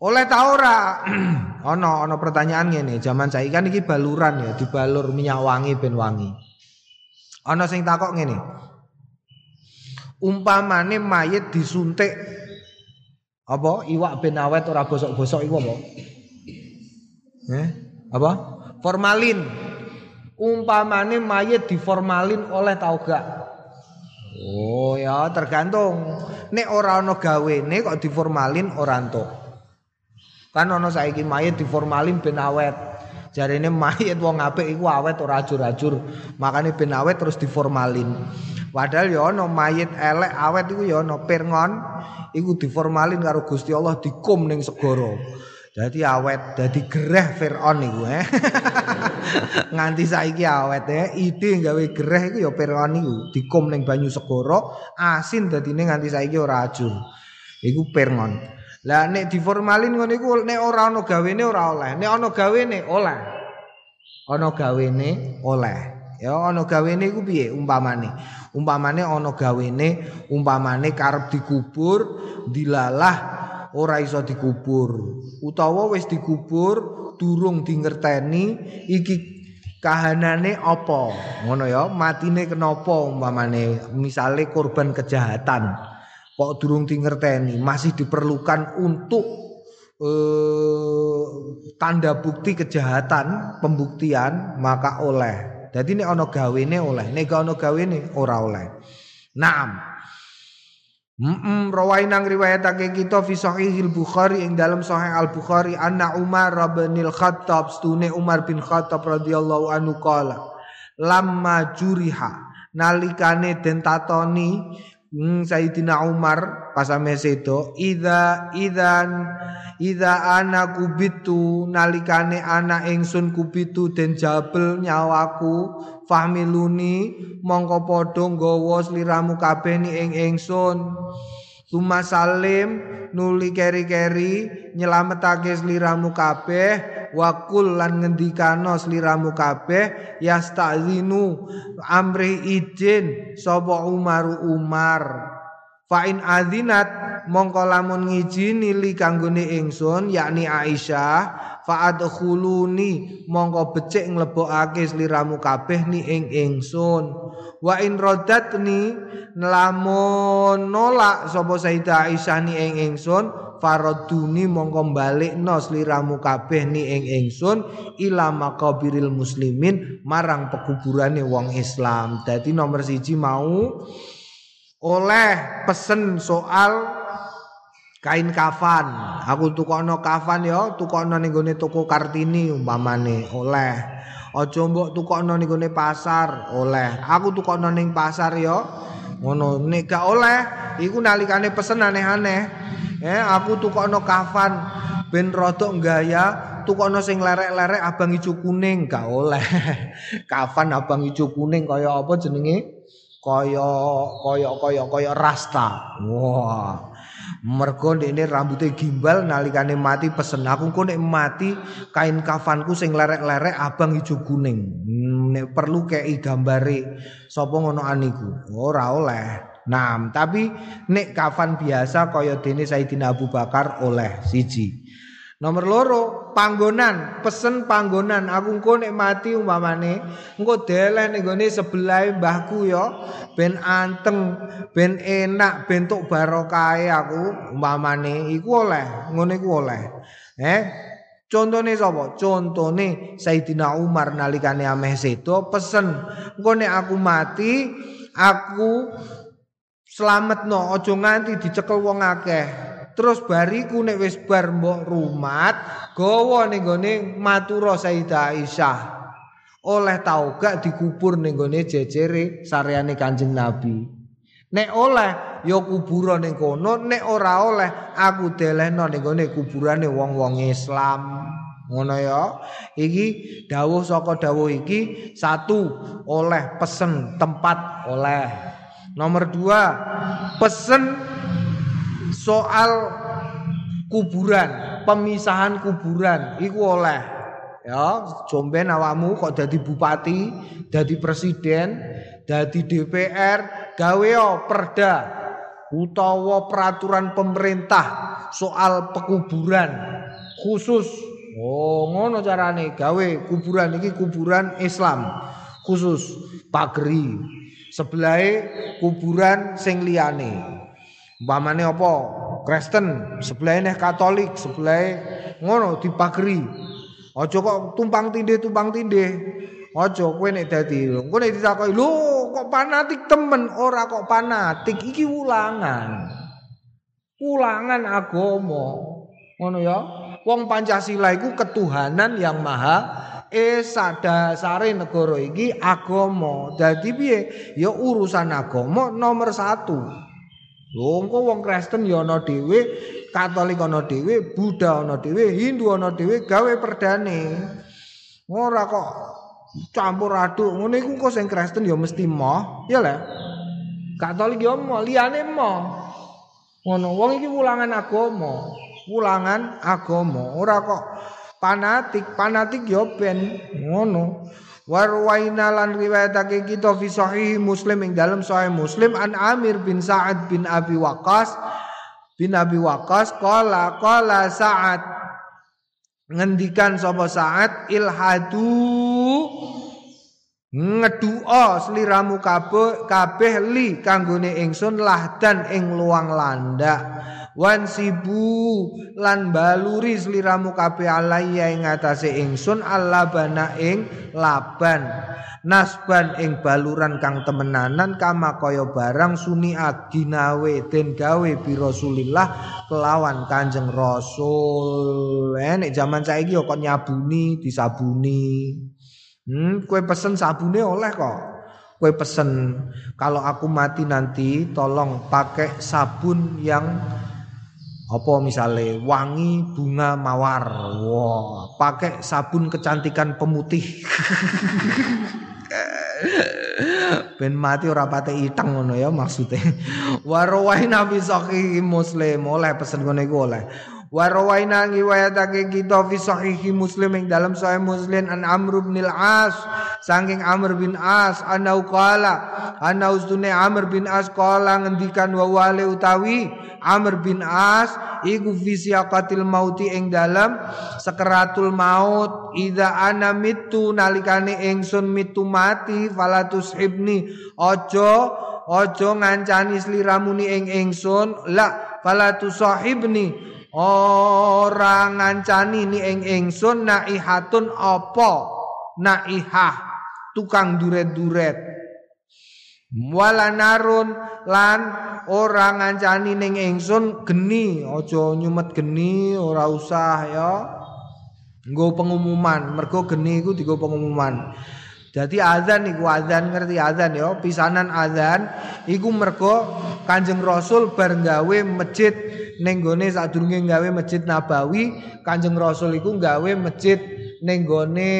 Oleh ta ora? *clears throat* ana ana pertanyaan ngene, zaman saiki kan iki baluran ya, dibalur minyak wangi ben wangi. Ana sing takok ngene. Umpamane mayit disuntik apa iwak ben awet ora bosok-bosok iku apa? Eh? Apa? Formalin. Umpamane mayit diformalin oleh tau gak? Oh ya tergantung. Nek ora ana gawene kok diformalin ora entuk. Kan ana saiki mayit diformalin ben awet. Jarine mayit wong apik iku awet ora ajur-ajur. Makane ben awet terus diformalin. Padahal ya ana mayit elek awet iku ya ana pirngon iku diformalin karo Gusti Allah dikum ning segara. Jadi awet, jadi gereh Fir'aun iku eh. *laughs* Nganti saiki awet ya, ide gawe gereh iku ya Fir'aun iku dikum ning banyu segara, asin dadine nganti saiki ora ajur. Iku Fir'aun. Lah nek diformalin ngono iku nek ora ana gawene ora oleh. Nek ana gawene oleh. Ana gawene oleh. Ya ana gawene iku piye umpamane? Umpamane ana gawene umpamane karep dikubur dilalah ora iso dikubur utawa wis dikubur durung dingerteni iki kahanane apa ngono ya matine kenapa umpamane misale korban kejahatan kok durung dingerteni? Masih diperlukan untuk eh, tanda bukti kejahatan pembuktian maka oleh. Jadi ini ono gawene oleh. Nek ono gawene ora oleh. Naam. Mm -mm, nang riwayatake kita fi sahihil Bukhari ing dalam sahih Al Bukhari anna Umar bin Khattab stune Umar bin Khattab radhiyallahu anhu qala lamma juriha nalikane den tatoni Hmm, Sayyidina Umar pasame sedo ida idan ida ana kubitu nalikane ana ingsun kubitu den jabel nyawaku fahmiluni mongko padha nggawa sliramu kabeh ing ingsun. Tuma salim nuli keri-keri nyelametake sliramu kabeh wakul lan ngendikano sliramu kabeh yastazinu amri izin sapa Umar Umar. Fa in adzinat mongko lamun ngijini li kanggone ingsun yakni Aisyah fa'adkhuluni mongko becik nglebokake sliramu kabeh ni ing ingsun. Wa in radatni lamun nolak sapa Sayyidah Aisyah ni ing ingsun faraduni mongko balikno sliramu kabeh ni ing ingsun ila maqabiril muslimin marang pekuburane wong Islam dadi nomor siji mau oleh pesen soal kain kafan. Aku tukokno kafan ya, tukokno ning gone toko Kartini umpamane oleh. Aja mbok tukokno ning gone pasar oleh. Aku tukokno ning pasar ya. Ngono nek gak oleh iku nalikane pesen aneh-aneh. Eh aku tukokno kafan ben rodok gaya tukokno sing lerek-lerek abang ijo kuning gak oleh. *laughs* kafan abang ijo kuning kaya apa jenenge? Kaya kaya kaya kaya rasta. Wah. Mergo ini rambutnya gimbal nalikane mati pesen aku kok nek mati kain kafanku sing lerek-lerek abang hijau kuning. Hmm, nek perlu kei gambare sapa ngono aniku. Ora oleh. Nah, tapi nek kafan biasa kaya dene Sayyidina Abu Bakar oleh siji. Nomor loro, panggonan, pesen panggonan. Aku engko nek mati umpamane, engko deleh ning gone sebelah mbahku ya, ben anteng, ben enak, bentuk barokahe aku umpamane iku oleh, ngene iku oleh. Eh, Contone sapa? Contone Sayyidina Umar nalikane ameh sedo pesen, engko nek aku mati, aku slametno aja nganti dicekel wong akeh. Terus bariku nek wis bar mbok rumat, gawa ning gone matura Sayyidah Aisyah. Oleh tau gak dikubur ning gone jejere sareane Kanjeng Nabi. Nek oleh ya kuburan ning kono, nek ora oleh aku delehno ning gone kuburane wong-wong Islam. Ngono ya. Iki dawuh saka dawuh iki satu oleh pesen tempat oleh. Nomor dua pesen soal kuburan, pemisahan kuburan. Iku oleh ya jomben awakmu kok jadi bupati, jadi presiden, jadi DPR, gawe perda utawa peraturan pemerintah soal pekuburan khusus. Oh ngono carane gawe kuburan iki kuburan Islam khusus pagri sebelah kuburan sing liyane. Umpamane apa? Kristen sebelah neh Katolik sebelah ngono dipagri aja kok tumpang tindih tumpang tindih. Aja kowe nek dadi kowe nek ditakoki lho kok fanatik temen? Ora kok fanatik. Iki ulangan. Ulangan agama. Ngono ya. Wong Pancasila iku ketuhanan yang maha esa dasare negara iki agama. Dadi piye? Ya urusan agama nomor satu. Engko wong Kristen ya ana dhewe, Katolik ana dhewe, Buddha ana dhewe, Hindu ana dhewe gawe perdane. Ora kok campur aduk ngene iku kok sing Kristen ya mesti moh, ya le. Katolik ya moh, liyane moh. Ngono wong iki wulangan agama, wulangan agama. Ora kok fanatik fanatik yo ben ngono. Warwaina lan riwayatake kita fi sahih muslim ing dalam sahih muslim an Amir bin Sa'ad bin Abi Waqqas bin Abi Waqqas qala qala Sa'ad. Ngendikan sapa Sa'ad ilhadu ngedua sliramu kabeh kabeh li kanggone ingsun lahdan ing luang landak wan sibu lan baluri sliramu kabeh alaiya ing atase ingsun allabana ing laban nasban ing baluran kang temenanan kama kaya barang suni aginawe den gawe bi Rasulillah kelawan Kanjeng Rasul eh nek jaman saiki kok nyabuni disabuni Hmm, kue pesen sabune oleh kok. Kue pesen kalau aku mati nanti tolong pakai sabun yang apa misalnya wangi bunga mawar. Wah, pakai sabun kecantikan pemutih. *laughs* ben mati ora pate itang ngono ya maksudnya. Warawai nabi sahih muslim oleh pesen ngono iku oleh. Warawaina ngiwayatake kita fi sahihi Muslim ing dalam sahih Muslim an Amr bin Al-As saking Amr bin As anau qala ana ustune Amr bin As qala ngendikan wa wale utawi Amr bin As iku fi siaqatil mauti ing dalam sekeratul maut ida ana mitu nalikane ingsun mitu mati falatus ibni ojo ojo ngancani sliramuni ing ingsun la falatus sahibni ora ngancani ni ing ingsun naihatun apa? Naihah tukang duret-duret. Wala narun lan ora ngancani ning ingsun geni. Aja nyumet geni ora usah ya. Nggo pengumuman. Mergo geni iku digo pengumuman jadi azan iku azan ngerti? Azan ya. Pisanan azan iku mergo Kanjeng Rasul bar gawe masjid. Ning gone sadurunge gawe masjid Nabawi Kanjeng Rasul iku gawe masjid ning gone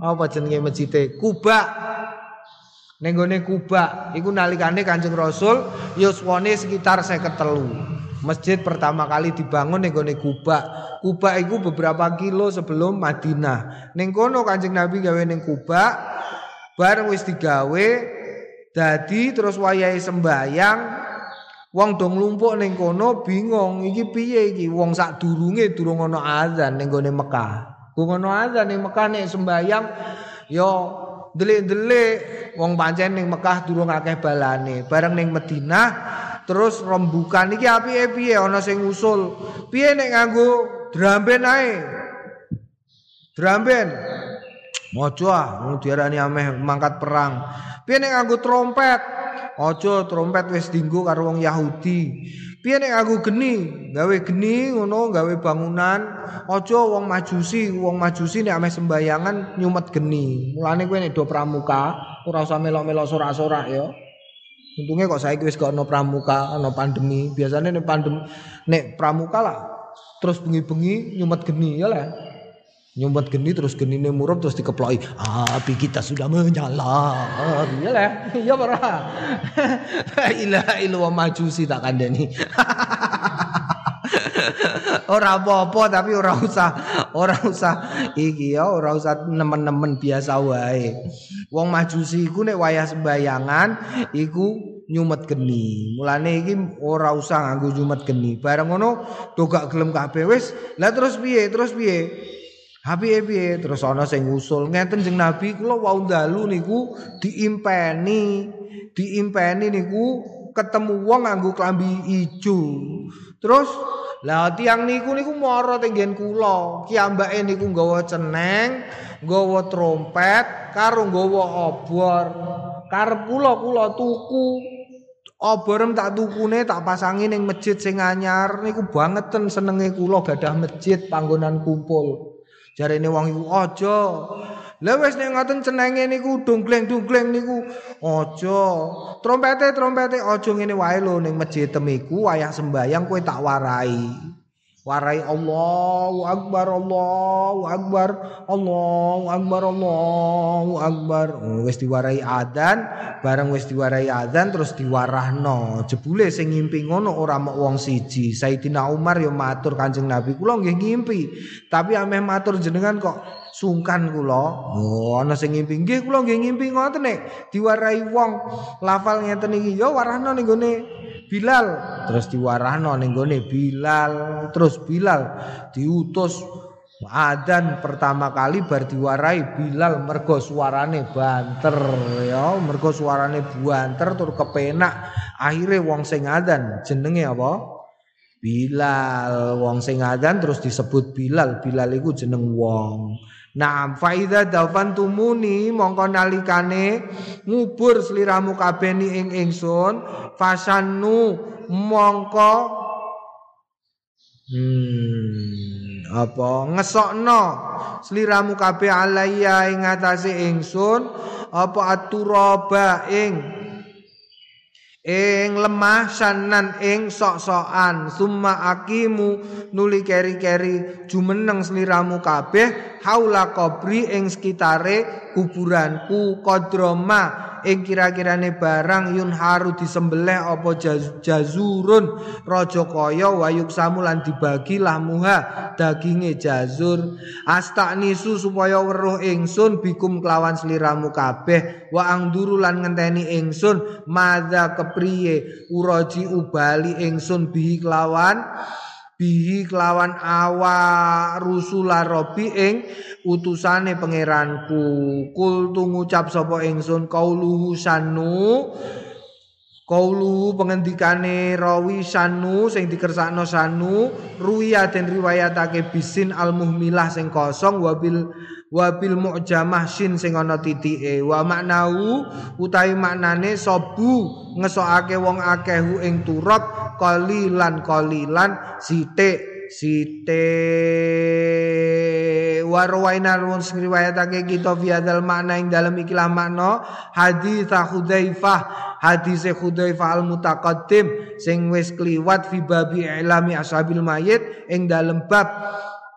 apa jenenge masjide? Kuba. Ning gone Kuba. Iku nalikane Kanjeng Rasul yuswane sekitar 53 Masjid pertama kali dibangun ning gone Kuba. Kuba iku beberapa kilo sebelum Madinah. Ning kono Kanjeng Nabi gawe ning Kuba, bareng wis digawe dadi terus wayahe sembayang Wong dong lumpuk ning kono bingung iki piye iki wong sak durunge durung ana azan ning gone Mekah. Kung ana azan ning Mekah nek sembayang yo delik-delik wong pancen ning Mekah durung akeh balane. Bareng ning Madinah terus rembukan. Iki apike piye? Ana sing usul. Piye nek nganggo dramben ae? Dramben. Mojo ah diarani ameh mangkat perang. Piye nek nganggo trompet? Aja trompet wis dinggo karo wong Yahudi. Piye nek nganggo geni? Gawe geni ngono gawe bangunan. Aja wong majusi wong majusi nek ameh sembayangan nyumet geni. Mulane kowe nek do pramuka ora usah melok-melok sorak-sorak ya Untungnya kok saya wis gak ono pramuka, ono pandemi. Biasanya nek pandemi nek pramuka lah terus bengi-bengi nyumet geni ya lah. Nyumet geni terus geni ini murup terus dikeploki. Api kita sudah menyala. Ya lah. *laughs* Ya para. *laughs* Ilah ilah majusi tak kandani. *laughs* *laughs* ora apa-apa tapi ora usah ora usah iki ya ora usah nemen-nemen biasa wae. Wong majusi iku nek wayah sembayangan iku nyumet geni. Mulane iki ora usah nganggo nyumet geni. Bareng ngono do gak gelem kabeh wis. Lah terus piye? Terus piye? Hapi piye? Terus ana sing ngusul ngeten jeng Nabi kula wau dalu niku diimpeni. Diimpeni niku ketemu wong nganggo klambi ijo. Terus lah tiang niku niku mara tenggen kula. Kiambake niku nggawa ceneng, nggawa trompet, karo nggawa obor. Karep kula kula tuku oborem tak tukune tak pasangi ning masjid sing anyar niku bangeten senenge kula gadah masjid panggonan kumpul. Jarene wong iku aja. Lah wis nek ngoten cenenge niku dongkleng-dongkleng niku aja. Trompete trompete aja ngene wae lho ning masjid temiku wayah sembayang kowe tak warai. Warai Allahu Akbar Allahu Akbar Allahu Akbar Allahu Akbar wis diwarai adzan bareng wis diwarai adzan terus diwarahno jebule sing ngimpi ngono ora mok wong siji Sayyidina Umar yo matur Kanjeng Nabi kula nggih ngimpi tapi ameh matur jenengan kok sungkan kula. Oh ana sing ngimpi. Nggih kula nggih ngimpi ngoten nek diwarai wong. Lafal ngeten iki yo warahno ning gone Bilal. Terus diwarahno ning gone Bilal. Terus Bilal diutus. Adan pertama kali bar diwarai Bilal mergo suarane banter ya. Mergo suarane banter tur kepenak. Akhirnya wong sing adan jenenge apa? Bilal. Wong sing adan terus disebut Bilal. Bilal iku jeneng wong Nah, faida tumuni mongko nalikane ngubur sliramu kabeh ing ingsun fasannu mongko hmm apa ngesokno sliramu kabeh alaiya ing atase ingsun apa aturaba ing ing lemah sanan ing sok-sokan. Summa akimu nuli keri-keri jumeneng sliramu kabeh haula kubri ing sekitare kuburanku kodroma ing kira-kirane barang yun haru disembelih apa jazurun? Raja kaya wayuk samulan dibagi lamuha daginge jazur. Astanisu supaya weruh ingsun bikum kelawan sliramu kabeh. Wa angduru lan ngenteni ingsun. Madza kepriye uraji ubali ingsun bihi kelawan bihi kelawan awa rusula robi ing utusane pangeranku. Kul tu ngucap sapa ingsun kauluhu sanu kauluhu pengendikane rawi sanu sing dikersakno sanu ruya den riwayatake bisin al muhmilah sing kosong wabil wabil mu'jamah shin sing ana titike. Wa maknahu utawi maknane sobu ngesokake wong akehu ing turab kalilan kalilan site site warwaina run riwayatake kita fi hadzal makna ing dalam ikilah makna hadis Hudzaifah hadis Hudzaifah al mutaqaddim sing wis kliwat fi babi ilami ashabil mayit ing dalam bab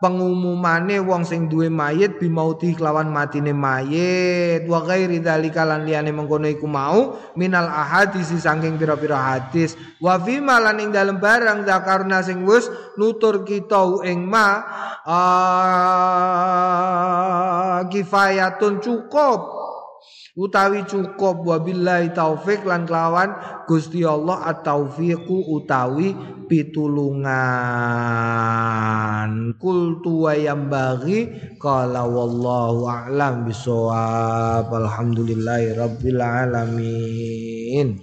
pengumumane wong sing duwe mayit bimauti kelawan matine mayit. Wa ghairi dzalika lan liyane mengkono iku mau minal ahadis saking pira-pira hadis. Wa fi malan ing dalem barang zakarna sing wis nutur kita ing ma uh, kifayatun cukup utawi cukup. Wabillahi taufik lan kelawan Gusti Allah at-taufiqu utawi pitulungan. Kultu wa yambaghi qala wallahu a'lam bisawab. Alhamdulillahi rabbil alamin